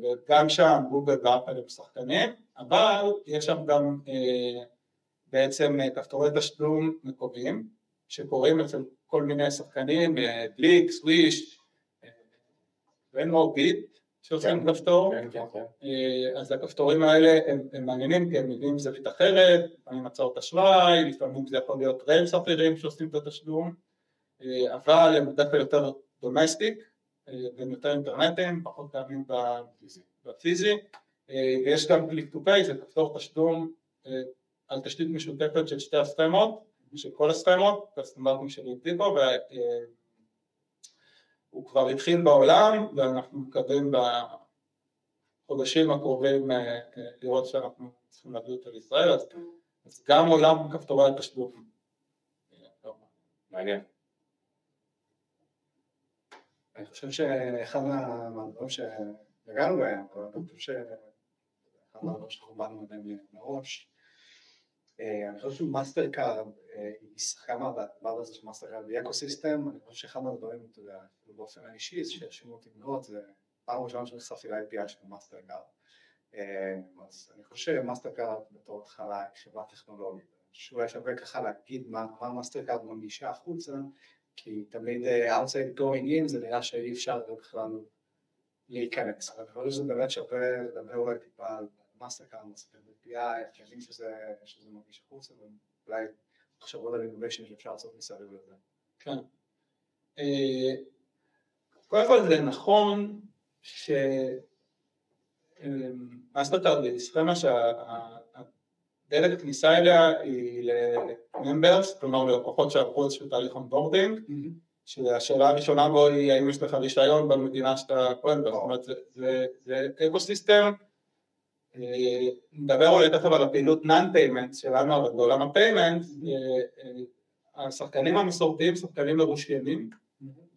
וגם שם גוגל ואפל הם שחקנים, אבל יש שם גם בעצם אה, כפתורי תשלום מקומיים שקורים אצל כל מיני שחקנים, בליק, סוויש, ונורביט שעושים כן. כפתור, כן, כן, אה, אז הכפתורים האלה הם, מעניינים כי הם מביאים זווית אחרת, לפעמים הצעות אשראי, לפעמים זה יכול להיות ריילס אחרים שעושים את התשלום, אה, אבל הם בדרך כלל יותר דומסטיק, והם יותר אינטרנטיים, פחות פעמים בפיזי, ויש גם קליק טו פיי, זה כפתור תשלום על תשתית משותפת של שתי הסטמות, של כל הסטמות, הסטנדרטים של אינטיבו, והוא אה, כבר התחיל בעולם, ואנחנו מקווים בחודשים הקרובים אה, אה, לראות שאנחנו צריכים להביא אותו לישראל, אז, אז גם עולם כפתורי התשלום. מעניין. אני חושב שאחד מהדברים שנגענו בהם, אני חושב שאחד מהדברים שאנחנו באנו עליהם מראש, אני חושב שמאסטר קארד אה, היא שחקה מהדבר הזה של מאסטר קארד ב ecosystem, אני חושב שאחד מהדברים, אתה יודע, באופן האישי, שהרשימו אותי מאוד, זה פעם ראשונה שנחשפתי ל-API של מאסטר קארד. אה, אז אני חושב שמאסטר קארד בתור התחלה היא חברה טכנולוגית. שאולי שווה ככה להגיד מה מאסטר קארד מנגישה החוצה, כי תמיד outside going in זה נראה שאי אפשר בכלל להיכנס, אבל אני חושב שזה באמת שווה לדבר אולי טיפה על מאסטר קארד, ב-API, יודעים שזה מנגיש החוצה, ואולי תחשבו על innovation שאפשר לעשות מסביב לזה. כן. אה, קודם כל זה נכון ש... מאסטרקארד היא סכמה שהדלת כניסה אליה היא ל members, כלומר ללקוחות שעברו איזשהו תהליך onboarding, שהשאלה הראשונה בו היא האם יש לך רישיון במדינה שאתה פועל בה, זאת אומרת זה ecosystem נדבר אולי תכף על הפעילות payment שלנו, אבל בעולם אה, השחקנים המסורתיים שחקנים מרושיינים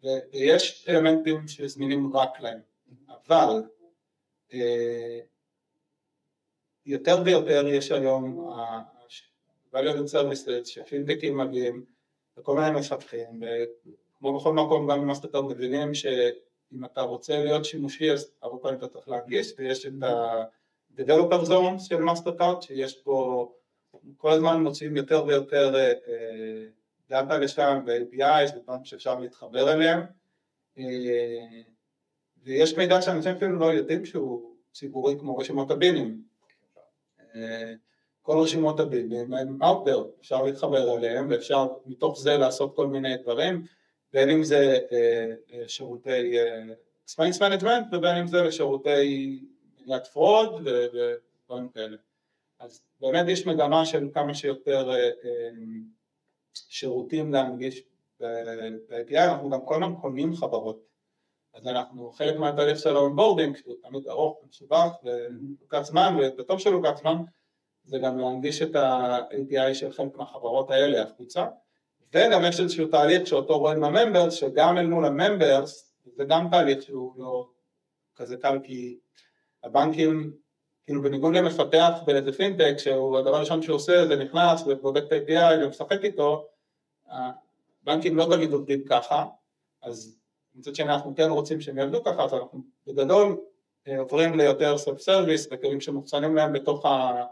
ויש אלמנטים שזמינים רק להם, אבל יותר ויותר יש היום value services שפינטקים מגיעים וכל מיני מפתחים וכמו בכל מקום גם במאסטרקארד מבינים שאם אתה רוצה להיות שימושי אז הרבה פעמים אתה צריך להנגיש ויש את ה... Developer Zone של מאסטרקארד שיש בו כל הזמן מוצאים יותר ויותר דאטה אה, לשם ו-APIs ודברים שאפשר להתחבר אליהם. אה, ויש מידע שאנשים אפילו לא יודעים שהוא ציבורי כמו רשימות הבינים. אה, כל רשימות הבינים הם there, אפשר להתחבר אליהם ואפשר מתוך זה לעשות כל מיני דברים בין אם זה שירותי expense management ובין אם זה לשירותי מניעת fraud ודברים כאלה. אז באמת יש מגמה של כמה שיותר אה, אה, שירותים להנגיש ב-API, אנחנו גם כל הזמן קונים חברות. אז אנחנו חלק מהתהליך של ה onboarding, שהוא תמיד ארוך ומסובך ולוקח זמן, וטוב שלוקח זמן, זה גם להנגיש את ה-API של חלק מהחברות האלה החוצה. וגם יש איזשהו תהליך שאותו רואים ה members, שגם אל מול ה members, זה גם תהליך שהוא לא כזה קל כי הבנקים, כאילו בניגוד למפתח באיזה פינטק, שהוא הדבר הראשון שהוא עושה זה נכנס ובודק את ה-API ומשחק איתו, הבנקים לא תמיד עובדים ככה, אז מצד שני אנחנו כן רוצים שהם יעבדו ככה, אז אנחנו בגדול אה, עוברים ליותר self service וכלים שמוחצנים להם בתוך ה...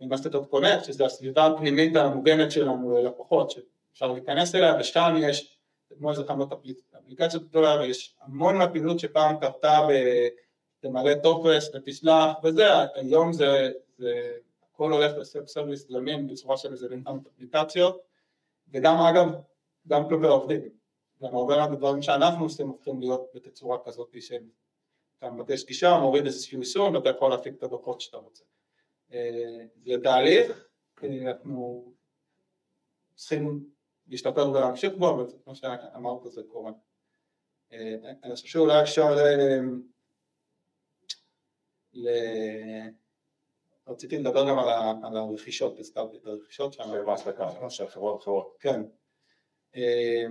Mastercard Connect, שזה הסביבה הפנימית המוגנת שלנו ללקוחות, שאפשר להיכנס אליה, ושם יש, כמו איזה חנות אפליקציות גדולה, ויש המון מהפעילות שפעם קרתה בתמלא טופס ותשלח וזה, היום זה, זה הכל הולך לסלף סרוויס גלמים בצורה של איזה אפליקציות, וגם אגב, גם כלפי העובדים, גם הרבה מהדברים שאנחנו עושים הופכים להיות בתצורה כזאת של אתה מבקש גישה, מוריד איזשהו יישום ואתה יכול להפיק את הדוחות שאתה רוצה. אה, זה תהליך, אנחנו צריכים להשתפר ולהמשיך בו, אבל כמו שאמרת זה קורה. אה, אני חושב שאולי אפשר ל... רציתי לדבר גם על הרכישות, הזכרתי את הרכישות שם. של חברות אחרות. כן. אה,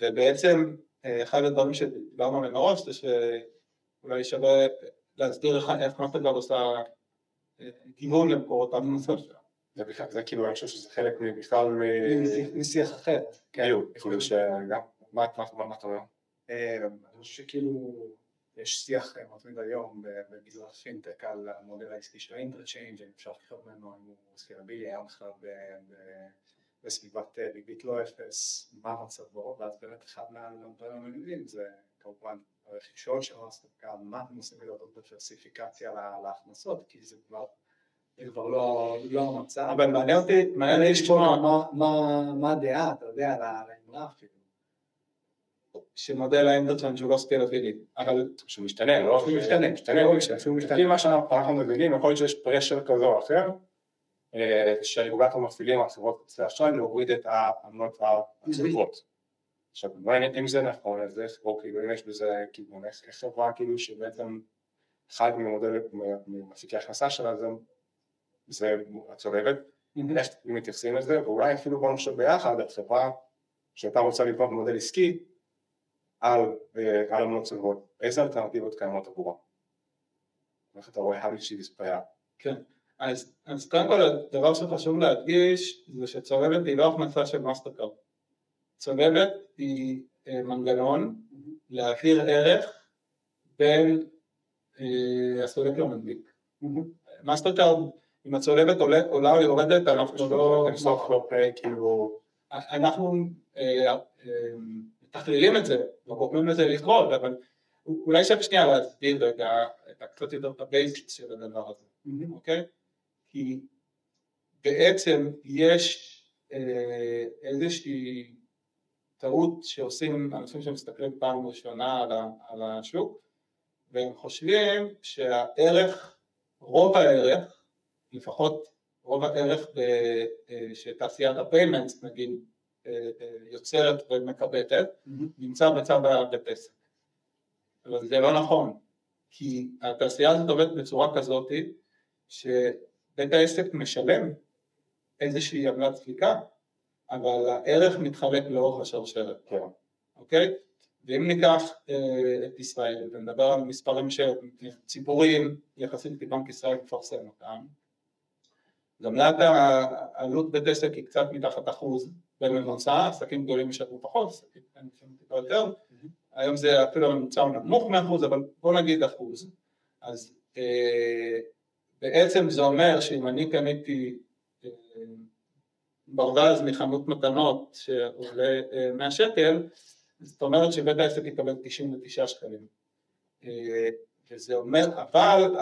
ובעצם אחד הדברים שדיברנו עליהם מראש זה שאולי שווה להסביר איך מאסטרקארד עושה גיוון למקורות ההכנסה שלה. זה בכלל, זה כאילו, אני חושב שזה חלק בכלל משיח אחר. כאילו, כאילו מה אתה אומר? אני חושב שכאילו, יש שיח מתמיד היום בגידול הפינטק על המודל העסקי של ה interchange, אם אפשר לחשוב ממנו אם הוא scalable, היה בכלל בסביבת ריבית לא אפס, מה מצבו, ואז באמת אחד מהדברים המניבים זה כמובן הרכישות של מאסטרקארד, מה אתם עושים לעשות diversification להכנסות, כי זה כבר זה כבר לא, לא המצב. אבל מעניין אותי, מעניין אותי לשמוע מה הדעה, אתה יודע, על האמרה אפילו. שמודל ה interchange הוא לא scalable, אבל שהוא משתנה, לא? שהוא משתנה, משתנה, שהוא משתנה, מה שאנחנו מבינים, יכול להיות שיש pressure כזה או אחר, שהרגולטור מפעילים על חברות כרטיסי אשראי להוריד את העמלות הצולבות. עכשיו, אם זה נכון, אז איך, אוקיי, אם יש בזה כיוון, איך חברה כאילו שבעצם אחד ממודל, ממפיקי הכנסה שלה זה, זה הצולבת, איך מתייחסים לזה, ואולי אפילו בוא נחשוב ביחד על חברה שהייתה רוצה לבנות מודל עסקי על עמלות צולבות, איזה אלטרנטיבות קיימות עבורה? איך אתה רואה did she display כן, אז, אז קודם כל הדבר שחשוב להדגיש זה שצולבת היא לא הכנסה של מאסטרקארד. צולבת היא אה, מנגנון להעביר ערך בין אה, הסולק למנפיק. מאסטרקארד, אם הצולבת עולה או יורדת, אנחנו לא... כאילו... אנחנו אה, מתכללים את זה, לא גורמים לזה לקרות, אבל אולי שווה שנייה להסביר רגע את קצת יותר את ה basic של הדבר הזה, אוקיי? כי בעצם יש איזושהי טעות שעושים אנשים שמסתכלים פעם ראשונה על השוק והם חושבים שהערך, רוב הערך, לפחות רוב הערך שתעשיית ה payments נגיד יוצרת ומקבצת נמצא בצד עסק אבל זה לא נכון כי התעשייה הזאת עובדת בצורה כזאת שבית העסק משלם איזושהי עמלת סליקה אבל הערך מתחלק לאורך השרשרת, כן. אוקיי? ואם ניקח אה, את ישראל ונדבר על מספרים שציבוריים יחסית כי בנק ישראל מפרסם אותם, גם לאט העלות בית עסק היא קצת מתחת אחוז בממוצע, עסקים גדולים ישלמו פחות, עסקים קטנים טיפה יותר, היום זה אפילו הממוצע הוא נמוך מאחוז, אבל בוא נגיד אחוז, אז אה, בעצם זה אומר שאם אני קניתי אה, ברווז מחנות מתנות שעולה 100 אה, שקל, זאת אומרת שבית העסק יקבל 99 שקלים. וזה אומר, אבל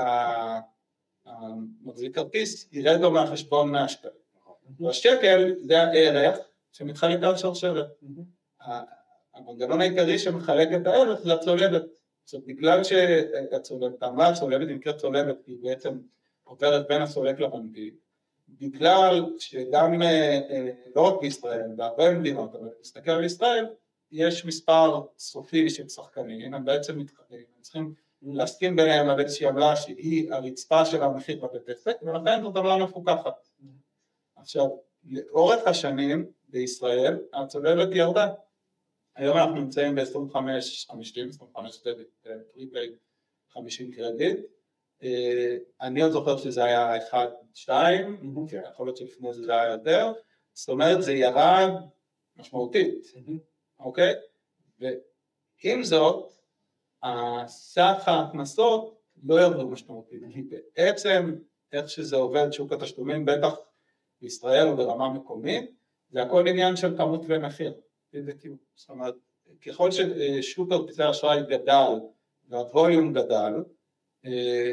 המחזיק כרטיס ירד לו מהחשבון 100 שקלים. והשקל זה הערך שמתחלק על שרשרת. המנגנון העיקרי שמחלק את הערך זה הצולבת. עכשיו בגלל שהצולבת, העמלה הצולבת נקראת צולבת כי היא בעצם עוברת בין הסולק למנפיק בגלל שגם אה, אה, לא רק בישראל, בהרבה מדינות, אבל נסתכל על ישראל, יש מספר סופי של שחקנים, הם בעצם מתחתנים, הם צריכים להסכים ביניהם על איזושהי עמלה שהיא הרצפה של המחיר בבית עסק, ולכן זאת עמלה מפוקחת. עכשיו, לאורך השנים בישראל. הצולבת ירדה. היום אנחנו נמצאים ב-25, 50, 25 debit, prepaid, 50 קרדיט, אה, אני עוד זוכר שזה היה 1-2, כן, יכול להיות שלפני זה היה יותר, זאת אומרת זה ירד משמעותית, אוקיי? ועם זאת, סך ההכנסות לא ירדו משמעותית, כי בעצם איך שזה עובד שוק התשלומים, בטח בישראל או ברמה מקומית, זה הכל עניין של כמות ומחיר, זאת אומרת, ככל ששוק כרטיסי אשראי גדל והווליום גדל, אה,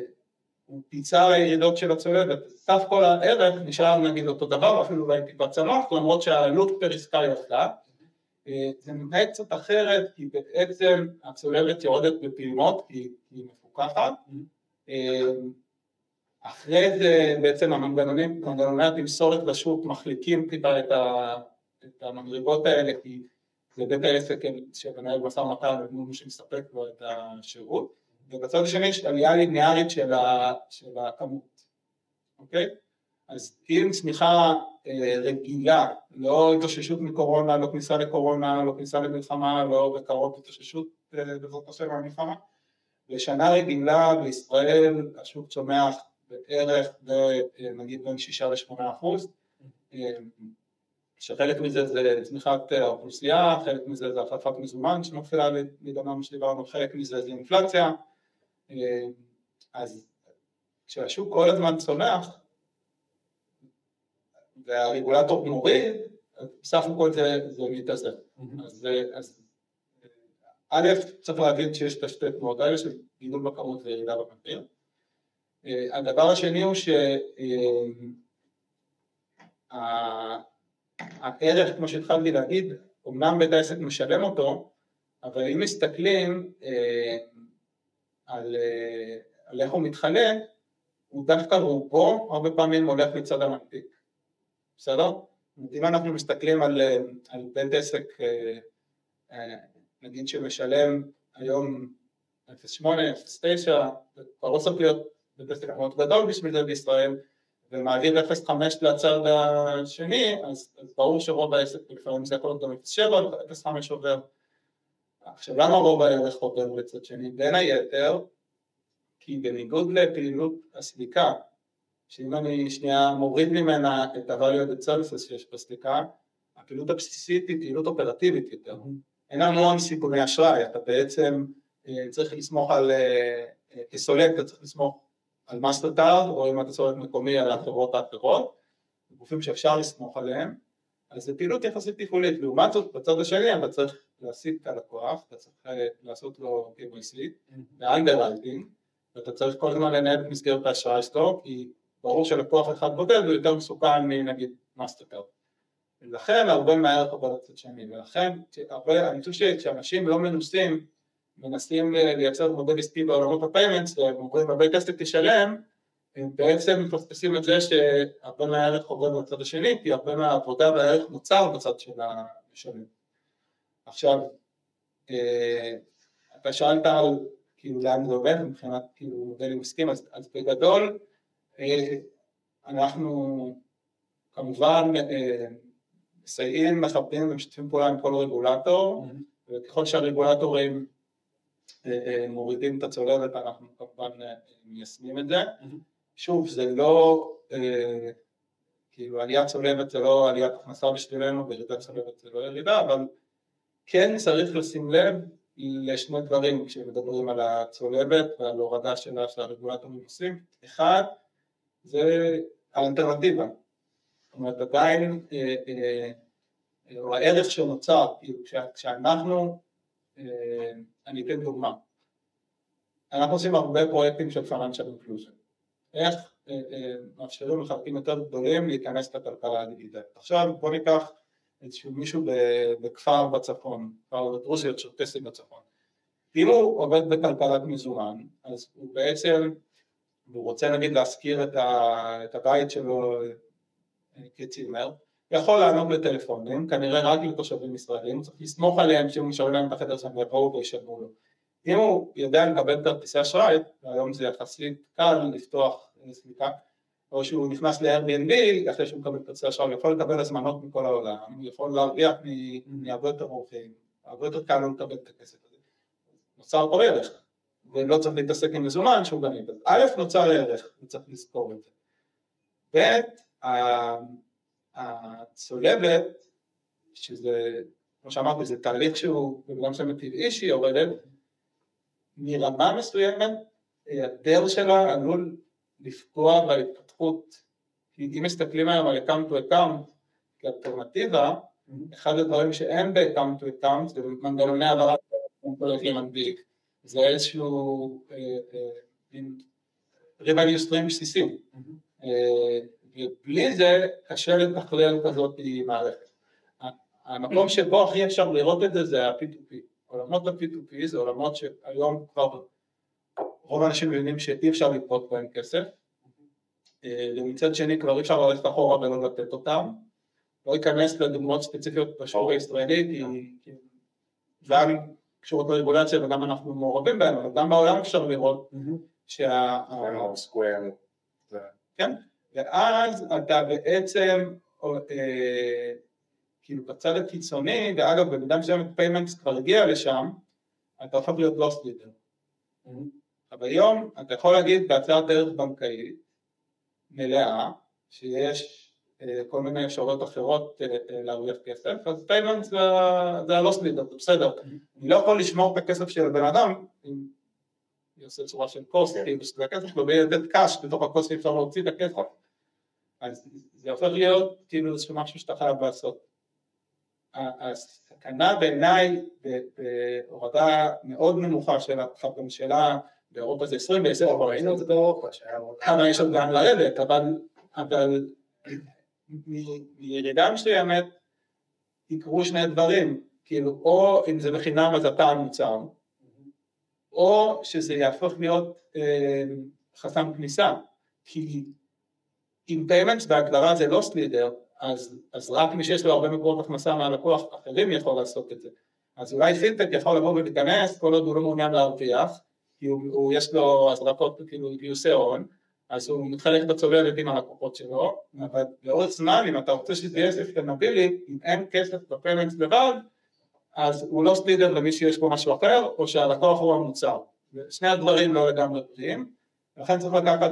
הוא פיצה הירידות של הצולבת, סך כל הערך נשאר נגיד אותו דבר, אפילו אולי טיפה צמח, למרות שהעלות פר עסקה ירדה, אה, זה מתנהג קצת אחרת, כי בעצם הצולבת יורדת בפעימות, כי היא מפוקחת, אה, אחרי זה בעצם המנגנונים, מנגנוני התמסורת לשוק מחליקים טיפה את המדרגות האלה, כי זה בית העסק שמנהל משא ומתן מול מי שמספק לו את השירות, ובצד השני יש עלייה ליניארית של, ה, של הכמות, אוקיי? אז אם צמיחה אה, רגילה, לא התאוששות מקורונה, לא כניסה לקורונה, לא כניסה למלחמה, לא בקרוב התאוששות אה, בזאת השם מהמלחמה, בשנה רגילה בישראל השוק צומח בערך נגיד בין שישה לשמונה אחוז, שחלק מזה זה צמיחת האוכלוסייה, חלק מזה זה החלפת מזומן להיגמר מה שדיברנו, חלק מזה זה אינפלציה, אז כשהשוק כל הזמן צומח והרגולטור מוריד, בסך הכל זה, זה מתאזן. אז, אז א', צריך להגיד שיש את השתי תנועות האלה של גידול בכמות וירידה במחיר. הדבר השני הוא שהערך, כמו שהתחלתי להגיד, אמנם בית העסק משלם אותו, אבל אם מסתכלים אה, על, אה, על איך הוא מתחלק, הוא דווקא רובו הרבה פעמים הולך מצד המנפיק, בסדר? אם אנחנו מסתכלים על, אה, על בית עסק, נגיד שמשלם היום 0.8, 0.9, זה כבר לא צריך להיות מאוד גדול בשביל זה בישראל, ומעביר 0.5 לצד השני, אז, אז ברור שרוב העסק לפעמים זה יכול להיות גם 0.7, 0.5 עובר. עכשיו למה רוב הערך עובר לצד שני? בין היתר, כי בניגוד לפעילות הסליקה, שאם אני שנייה מוריד ממנה את ה-value added services שיש בסליקה, הפעילות הבסיסית היא פעילות אופרטיבית יותר. אין לנו המון סיכוני אשראי, אתה בעצם אה, צריך לסמוך על, אה, אה, כסולק אתה צריך לסמוך על מאסטרקארד, או אם אתה סולק מקומי על החברות האחרות, גופים שאפשר לסמוך עליהם, אז זו פעילות יחסית תפעולית, לעומת זאת בצד השני אתה צריך להשיג את הלקוח, אתה צריך לעשות לו KYC ו underwriting, ואתה צריך כל הזמן לנהל את מסגרת האשראי שלו, כי ברור שלקוח אחד בודד הוא יותר מסוכן מנגיד מאסטרקארד. ולכן הרבה מהר עובר לצד שני, ולכן הרבה, אני חושב שכשאנשים לא מנוסים מנסים לייצר מודל עסקי בעולמות ה payments והם אומרים הרבה כסף תשלום בעצם מפספסים את זה שהרבה מהערך עובר בצד השני כי הרבה מהעבודה והערך מוצר בצד של המשלם. עכשיו אה, אתה שאלת על כאילו לאן זה עובד מבחינת כאילו מודלים עסקיים אז, אז בגדול אה, אנחנו כמובן אה, מסייעים, מכבדים ומשתפים פעולה עם כל רגולטור וככל שהרגולטורים מורידים את הצוללת אנחנו כמובן אה, מיישמים את זה. שוב זה לא, אה, כאילו עליית צולבת זה לא עליית הכנסה בשבילנו וירידת צולבת זה לא ירידה אבל כן צריך לשים לב לשני דברים כשמדברים על הצולבת ועל הורדה שלה של הרגולטורים עושים. אחד זה האלטרנטיבה. זאת אומרת עדיין אה, או הערך שנוצר, כאילו כשאנחנו אני אתן דוגמה. אנחנו עושים הרבה פרויקטים של financial inclusion. איך אה, אה, מאפשרים לחלקים יותר גדולים להיכנס לכלכלה הדיגיטלית. עכשיו בוא ניקח איזשהו מישהו בכפר בצפון, כפר דרוזי או צ'רקסי בצפון. אם הוא עובד בכלכלת מזומן, אז הוא בעצם, והוא רוצה נגיד להשכיר את הבית שלו אה, כצימר, יכול לענות לטלפונים, כנראה רק לתושבים ישראלים, צריך לסמוך עליהם שאם נשאר להם את החדר שהם יבואו וישלמו לו. אם הוא יודע לקבל כרטיסי אשראי, והיום זה יחסית קל לפתוח סליקה, או שהוא נכנס ל-Airbnb, אחרי שהוא מקבל כרטיסי אשראי, הוא יכול לקבל הזמנות מכל העולם, הוא יכול להרוויח מהרבה יותר אורחים, הרבה יותר קל לו לקבל את הכסף הזה. נוצר פה ערך, ולא צריך להתעסק עם מזומן שהוא גניב. א', נוצר ערך, וצריך לזכור את זה. ב', הצולבת, שזה כמו שאמרתי, זה תהליך שהוא במידה מסוימת טבעי שהיא יורדת, מרמה מסוימת, היעדר שלה עלול לפגוע בהתפתחות, אם מסתכלים היום על account to account כאלטרנטיבה, אחד הדברים שאין ב-account to account זה מנגנוני העברת מדביק, זה איזשהו revenue stream בסיסי, ובלי זה קשה לתכלל כזאת מערכת. המקום שבו הכי אפשר לראות את זה זה ה-P2P, עולמות ה-P2P זה עולמות שהיום כבר רוב האנשים מבינים שאי אפשר לגבות בהם כסף, ומצד שני כבר אי אפשר ללכת אחורה ולא לתת אותם, לא אכנס לדוגמאות ספציפיות בשוק הישראלי כי היה קשורות לרגולציה וגם אנחנו מעורבים בהם, אבל גם בעולם אפשר לראות שה... כן, ואז אתה בעצם כאילו בצד הקיצוני, ואגב במידה מסוימת payments כבר הגיע לשם, אתה הופך להיות loss leader. אבל היום אתה יכול להגיד בהצעת דרך בנקאית מלאה, שיש כל מיני אפשרויות אחרות להרוויח כסף, אז payment זה ה-loss leader, זה בסדר. אני לא יכול לשמור את הכסף של הבן אדם, אם אני עושה צורה של קוסט, כאילו שזה הכסף ויהיה לתת קאש בתוך הקוסט אפשר להוציא את הכסף. אז זה הופך להיות כאילו איזשהו משהו שאתה חייב לעשות. הסכנה בעיניי בהורדה מאוד נמוכה של הממשלה באירופה זה 20 ו-10 כבר ראינו את זה באירופה, אבל יש עוד גם לרדת, אבל מירידה מסוימת יקרו שני דברים, כאילו או אם זה בחינם אז אתה המוצר, או שזה יהפוך להיות אה, חסם כניסה, כי אם payments בהגדרה זה loss leader, אז, אז רק מי שיש לו הרבה מקורות הכנסה מהלקוח אחרים יכול לעשות את זה. אז אולי פינטק יכול לבוא ולהיכנס כל עוד הוא לא מעוניין להרוויח, כי הוא, הוא יש לו הזרקות כאילו גיוסי הון, אז הוא מתחלק בצולבת עם הלקוחות שלו, אבל לאורך זמן אם אתה רוצה שזה יהיה sustainable, אם אין כסף ב payments לבד, אז הוא לא סלידר למי שיש פה משהו אחר, או שהלקוח הוא המוצר. שני הדברים לא לגמרי פתיעים, לכן צריך לקחת,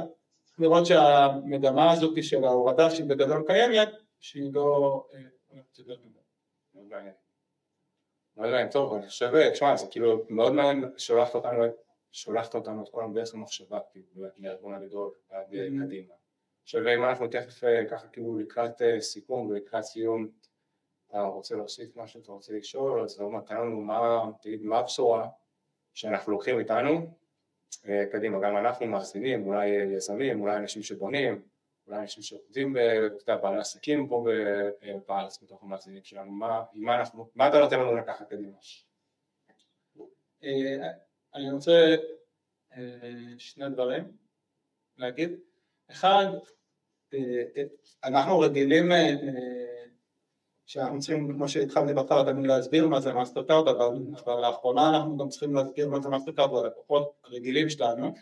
לראות שהמגמה הזאת של ההורדה שהיא בגדול קיימת, שהיא לא... לא יודע אם טוב, אני חושב, תשמע, זה כאילו מאוד מעניין שולחת אותנו, שולחת אותנו את כל הדרך למחשבה, כאילו, מארגון הגדול ועד קדימה. עכשיו אם אנחנו תכף ככה כאילו לקראת סיכום ולקראת סיום, אתה רוצה להוסיף משהו, אתה רוצה לשאול, אז לא תן לנו מה הבשורה שאנחנו לוקחים איתנו, קדימה, גם אנחנו מאזינים, אולי יזמים, אולי אנשים שבונים, אולי אנשים שעובדים בעלי עסקים פה בארץ בתוך המאזינים שלנו, מה, מה, אנחנו, מה אתה נותן לנו לקחת קדימה? אני רוצה שני דברים להגיד, אחד, אנחנו רגילים שאנחנו צריכים, כמו שהתחלתי בהתחלה תמיד להסביר מה זה מאסטרקארד, אבל לאחרונה אנחנו גם צריכים להסביר מה זה מאסטרקארד ללקוחות הרגילים שלנו.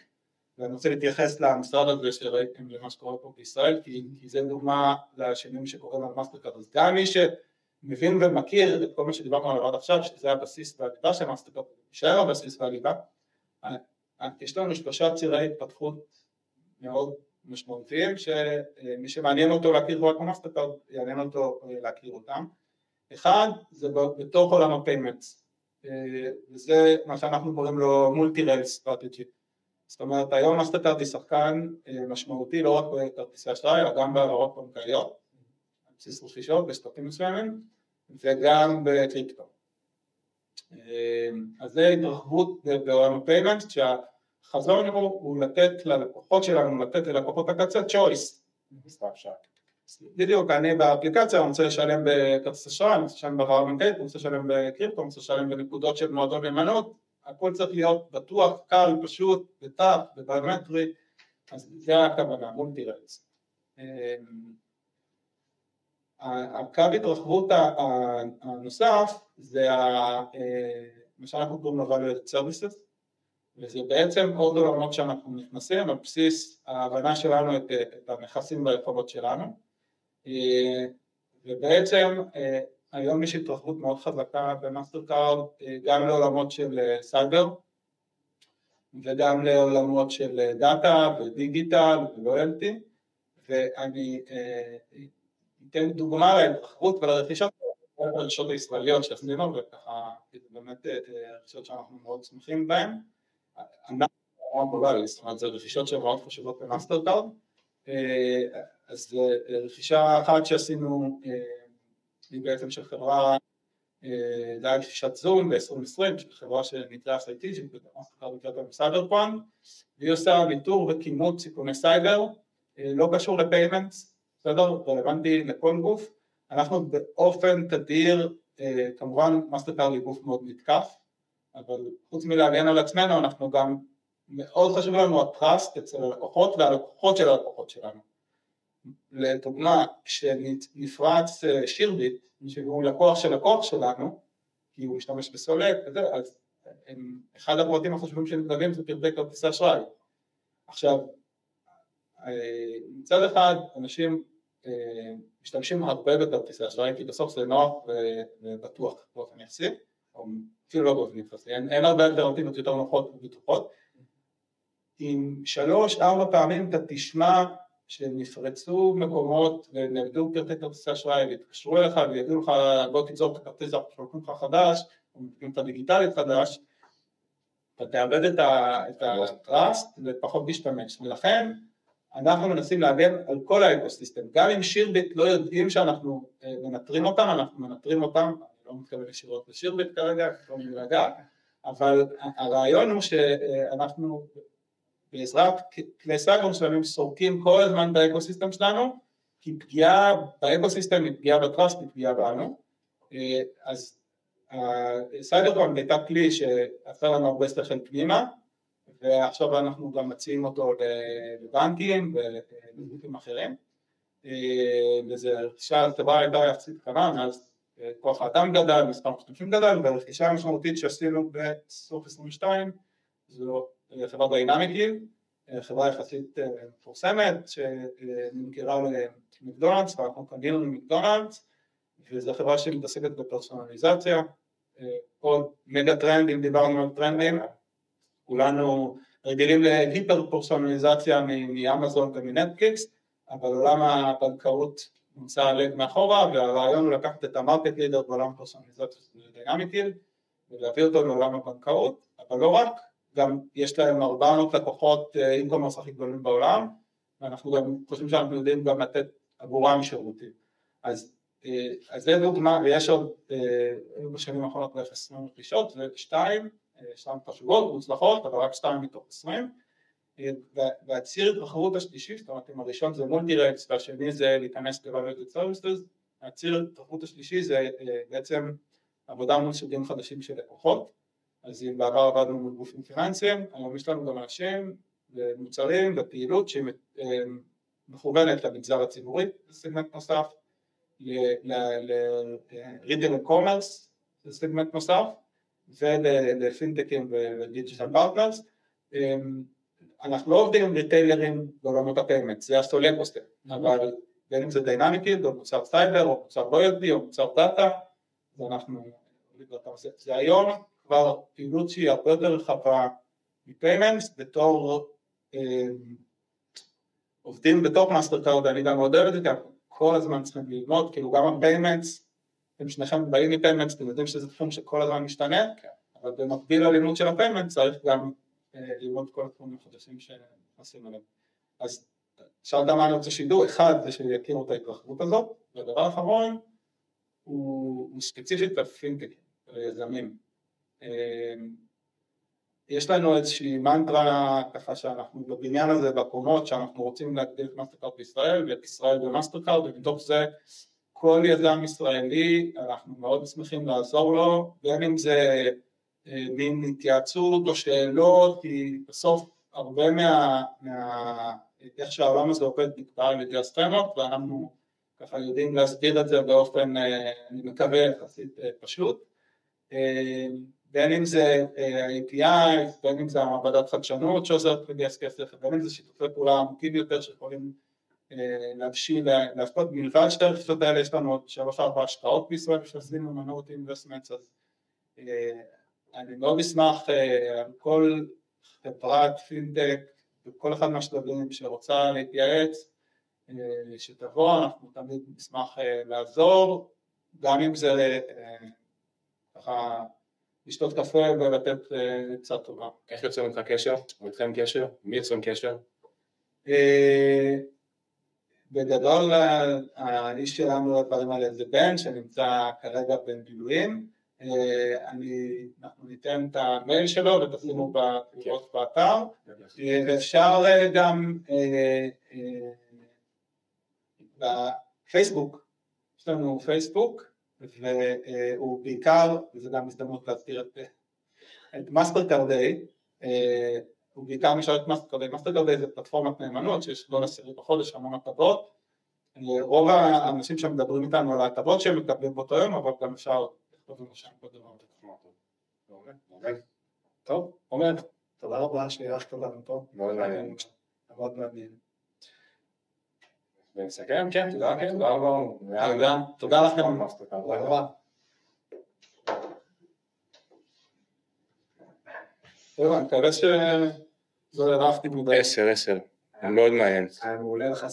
ואני רוצה להתייחס למשרד הזה שראיתם למה שקורה פה בישראל כי, כי זה דוגמה לשינויים שקורים על מאסטרקארד אז גם מי שמבין ומכיר את כל מה שדיברנו עליו עד עכשיו שזה הבסיס והליבה של מאסטרקארד יישאר הבסיס והליבה יש לנו שלושה צירי התפתחות מאוד משמעותיים שמי שמעניין אותו להכיר רק מאסטרקארד יעניין אותו להכיר אותם. אחד זה בתוך עולם ה payments. וזה מה שאנחנו קוראים לו multi-rail strategy. זאת אומרת היום מאסטרקארד היא שחקן משמעותי לא רק בכרטיסי אשראי אלא גם בהעברות בנקאיות על בסיס רכישות בסטופים מסוימים וגם בקריפטו. אז זה התרחבות בעולם ה payment שהחזון הוא, הוא לתת ללקוחות שלנו לתת ללקוחות הקצה choice. בדיוק אני באפליקציה אני רוצה לשלם בכרטיס אשראי, אני רוצה לשלם בהעברה בנקאית, אני רוצה לשלם בקריפטו, אני רוצה לשלם בנקודות של מועדון נאמנות הכל צריך להיות בטוח, קל, פשוט, בטח, בביומטרי, אז זה הכוונה, מולטי רייטס. הקו התרחבות הנוסף זה מה שאנחנו קוראים לו value services וזה בעצם עוד עולמות שאנחנו נכנסים על בסיס ההבנה שלנו את, את הנכסים והיכולות שלנו ובעצם היום יש התרחבות מאוד חזקה במאסטר קארד גם לעולמות של סייבר וגם לעולמות של דאטה ו digital ו loyalty ואני אתן דוגמה להתרחבות ולרכישות הרכישות הישראליות שעשינו וככה זה באמת רכישות שאנחנו מאוד שמחים בהן. זאת אומרת זה רכישות שהן מאוד חשובות במאסטר קארד אז רכישה אחת שעשינו היא בעצם של חברה זה היה רכישת זום ב-2020 של חברה שנקראה סייטיג'ית בסייבר פואן והיא עושה ניטור וכימות סיכוני סייבר לא קשור לפיימנטס, בסדר? רלוונטי לכל גוף. אנחנו באופן תדיר, כמובן מאסטרקארד היא גוף מאוד נתקף אבל חוץ מלהגן על עצמנו אנחנו גם מאוד חשוב לנו ה trust אצל הלקוחות והלקוחות של הלקוחות שלנו. לדוגמה כשנפרץ שירביט שהוא לקוח של לקוח שלנו כי הוא משתמש בסולק וזה אז אחד הפרטים החשובים שנגנבים זה פרטי כרטיסי אשראי עכשיו מצד אחד אנשים משתמשים הרבה בכרטיסי אשראי כי בסוף זה נוח ובטוח באופן יחסי או אפילו לא באופן יחסי אין הרבה אלטרנטיבות יותר נוחות ובטוחות אם שלוש ארבע פעמים אתה תשמע שנפרצו מקומות ונעבדו פרטי כרטיסי אשראי והתקשרו אליך ויגידו לך בוא תיצור את הכרטיס אנחנו שולחים לך חדש או מתקנים את הדיגיטלית חדש אתה תאבד את הטראסט ופחות תשתמש ולכן אנחנו מנסים להגן על כל ה ecosystem. גם אם שירביט לא יודעים שאנחנו מנטרים אותם אנחנו מנטרים אותם לא מתכוון ישירות לשירביט כרגע אבל הרעיון הוא שאנחנו בעזרת כלי סייבר מסוימים סורקים כל הזמן ב ecosystem שלנו כי פגיעה ב ecosystem היא פגיעה ב trust היא פגיעה בנו. אז סייברקון הייתה כלי שעשה לנו הרבה שכל פנימה ועכשיו אנחנו גם מציעים אותו לבנקים ולגופים אחרים. וזה חברה הייתה יחסית קטנה מאז כוח האדם גדל, מספר משתמשים גדל והרכישה המשמעותית שעשינו בסוף 22 זו חברה דיינמיקי, חברה יחסית מפורסמת שנמכרה למקדונלדס ואנחנו קנינו למקדונלדס וזו חברה שמתעסקת בפרסונליזציה עוד mega trend אם דיברנו על טרנדים כולנו רגילים ל hyper פרסונליזציה מאמזון ומנטפליקס אבל עולם הבנקאות נמצא מאחורה והרעיון הוא לקחת את ה market leader בעולם הפרסונליזציה של Dynamic Yield ולהביא אותו לעולם הבנקאות אבל לא רק גם יש להם 400 לקוחות e-commerce הכי גדולים בעולם ואנחנו גם חושבים שאנחנו יודעים גם לתת עבורם שירותים. אז, אז זה דוגמה ויש עוד בשנים האחרונות בערך 20 רכישות ושתיים, שתיים חשובות ומוצלחות אבל רק שתיים מתוך 20 והציר התרחבות השלישי, זאת אומרת אם הראשון זה מולטי-רקס והשני זה להיכנס ל-Value Services הציר התרחבות השלישי זה בעצם עבודה מול סוגים חדשים של לקוחות. אז אם בעבר עבדנו מול גופים פיננסיים, היום יש לנו גם אנשים ומוצרים ופעילות שהיא מכוונת למגזר הציבורי, זה סגמנט נוסף, ל-Retail and Commerce זה סגמנט נוסף, ולפינטקים ו digital partners, אנחנו לא עובדים עם retailerים בעולמות ה payment, זה הסולק עושה, אבל בין אם זה Dynamic Yield, או מוצר סייבר, או מוצר loyalty, או מוצר דאטה, זה אנחנו, זה היום כבר פעילות שהיא הרבה יותר רחבה מ payments בתור אה, עובדים בתוך מאסטר קארד ואני גם מאוד אוהב את זה כי אנחנו כל הזמן צריכים ללמוד כאילו גם ה payments אתם שניכם באים מ payments אתם יודעים שזה תחום שכל הזמן משתנה כן. אבל במקביל ללימוד של ה payments צריך גם ללמוד כל התחומים החדשים שנכנסים אליהם. אז שאלת מה אני רוצה שידעו אחד זה שיכירו את ההתרחבות הזאת והדבר האחרון הוא, ספציפית בפינטקים, ליזמים. אמ, יש לנו איזושהי מנטרה ככה שאנחנו בבניין הזה בקומות שאנחנו רוצים להגדיל את מאסטרקארד בישראל ואת ישראל במאסטרקארד ומתוך זה כל יזם ישראלי אנחנו מאוד שמחים לעזור לו בין אם זה אה, מין התייעצות או שאלות כי בסוף הרבה מה, מה איך שהעולם הזה עובד נקבע על ידי הסכמות ואנחנו ככה יודעים להסביר את זה באופן אה, אני מקווה יחסית אה, פשוט. בין אם זה API, בין אם זה המעבדת חדשנות שעוזרת לגייס כסף, בין אם זה שיתופי פעולה עמוקים יותר שיכולים להבשיל, להפקות מלבד שתי הרכישות האלה יש לנו עוד שלוש ארבע השקעות בישראל שעשינו מנוריטי אינבסטמנטס אז אני מאוד אשמח על כל חברת פינטק וכל אחד מהשלבים שרוצה להתייעץ שתבוא, אנחנו תמיד נשמח לעזור גם אם זה אה, ככה לשתות קפה ולתת אה, עצה טובה. איך יוצרים איתך קשר? או איתכם קשר? מי יוצרים קשר? אה, בגדול האיש שלנו לדברים האלה זה בן שנמצא כרגע במילואים, אה, אני, אנחנו ניתן את המייל שלו ותשימו בתגובות באתר, אה, ואפשר אה, גם אה, אה, בפייסבוק, יש לנו פייסבוק והוא בעיקר, וזו גם הזדמנות להזכיר את, את מאסטר קרדיי, הוא בעיקר משרת את מאסטר קרדיי, מאסטר קרדיי זה פלטפורמת נאמנות שיש לא לסירוב בחודש המון הטבות, אה, רוב האנשים שמדברים איתנו על ההטבות שהם מקבלים באותו יום, אבל גם אפשר לנו שם כל דבר. מעולה, מעולה. טוב, עומר, תודה רבה שאירחת אותנו פה. מאוד מעניין. מאוד מעניין. ונסכם? כן, תודה, כן, תודה רבה. תודה, תודה לכם. תודה רבה. טוב, אני מקווה שזה הרחתי מדי. עשר, עשר. מאוד מעניין. היה מעולה לך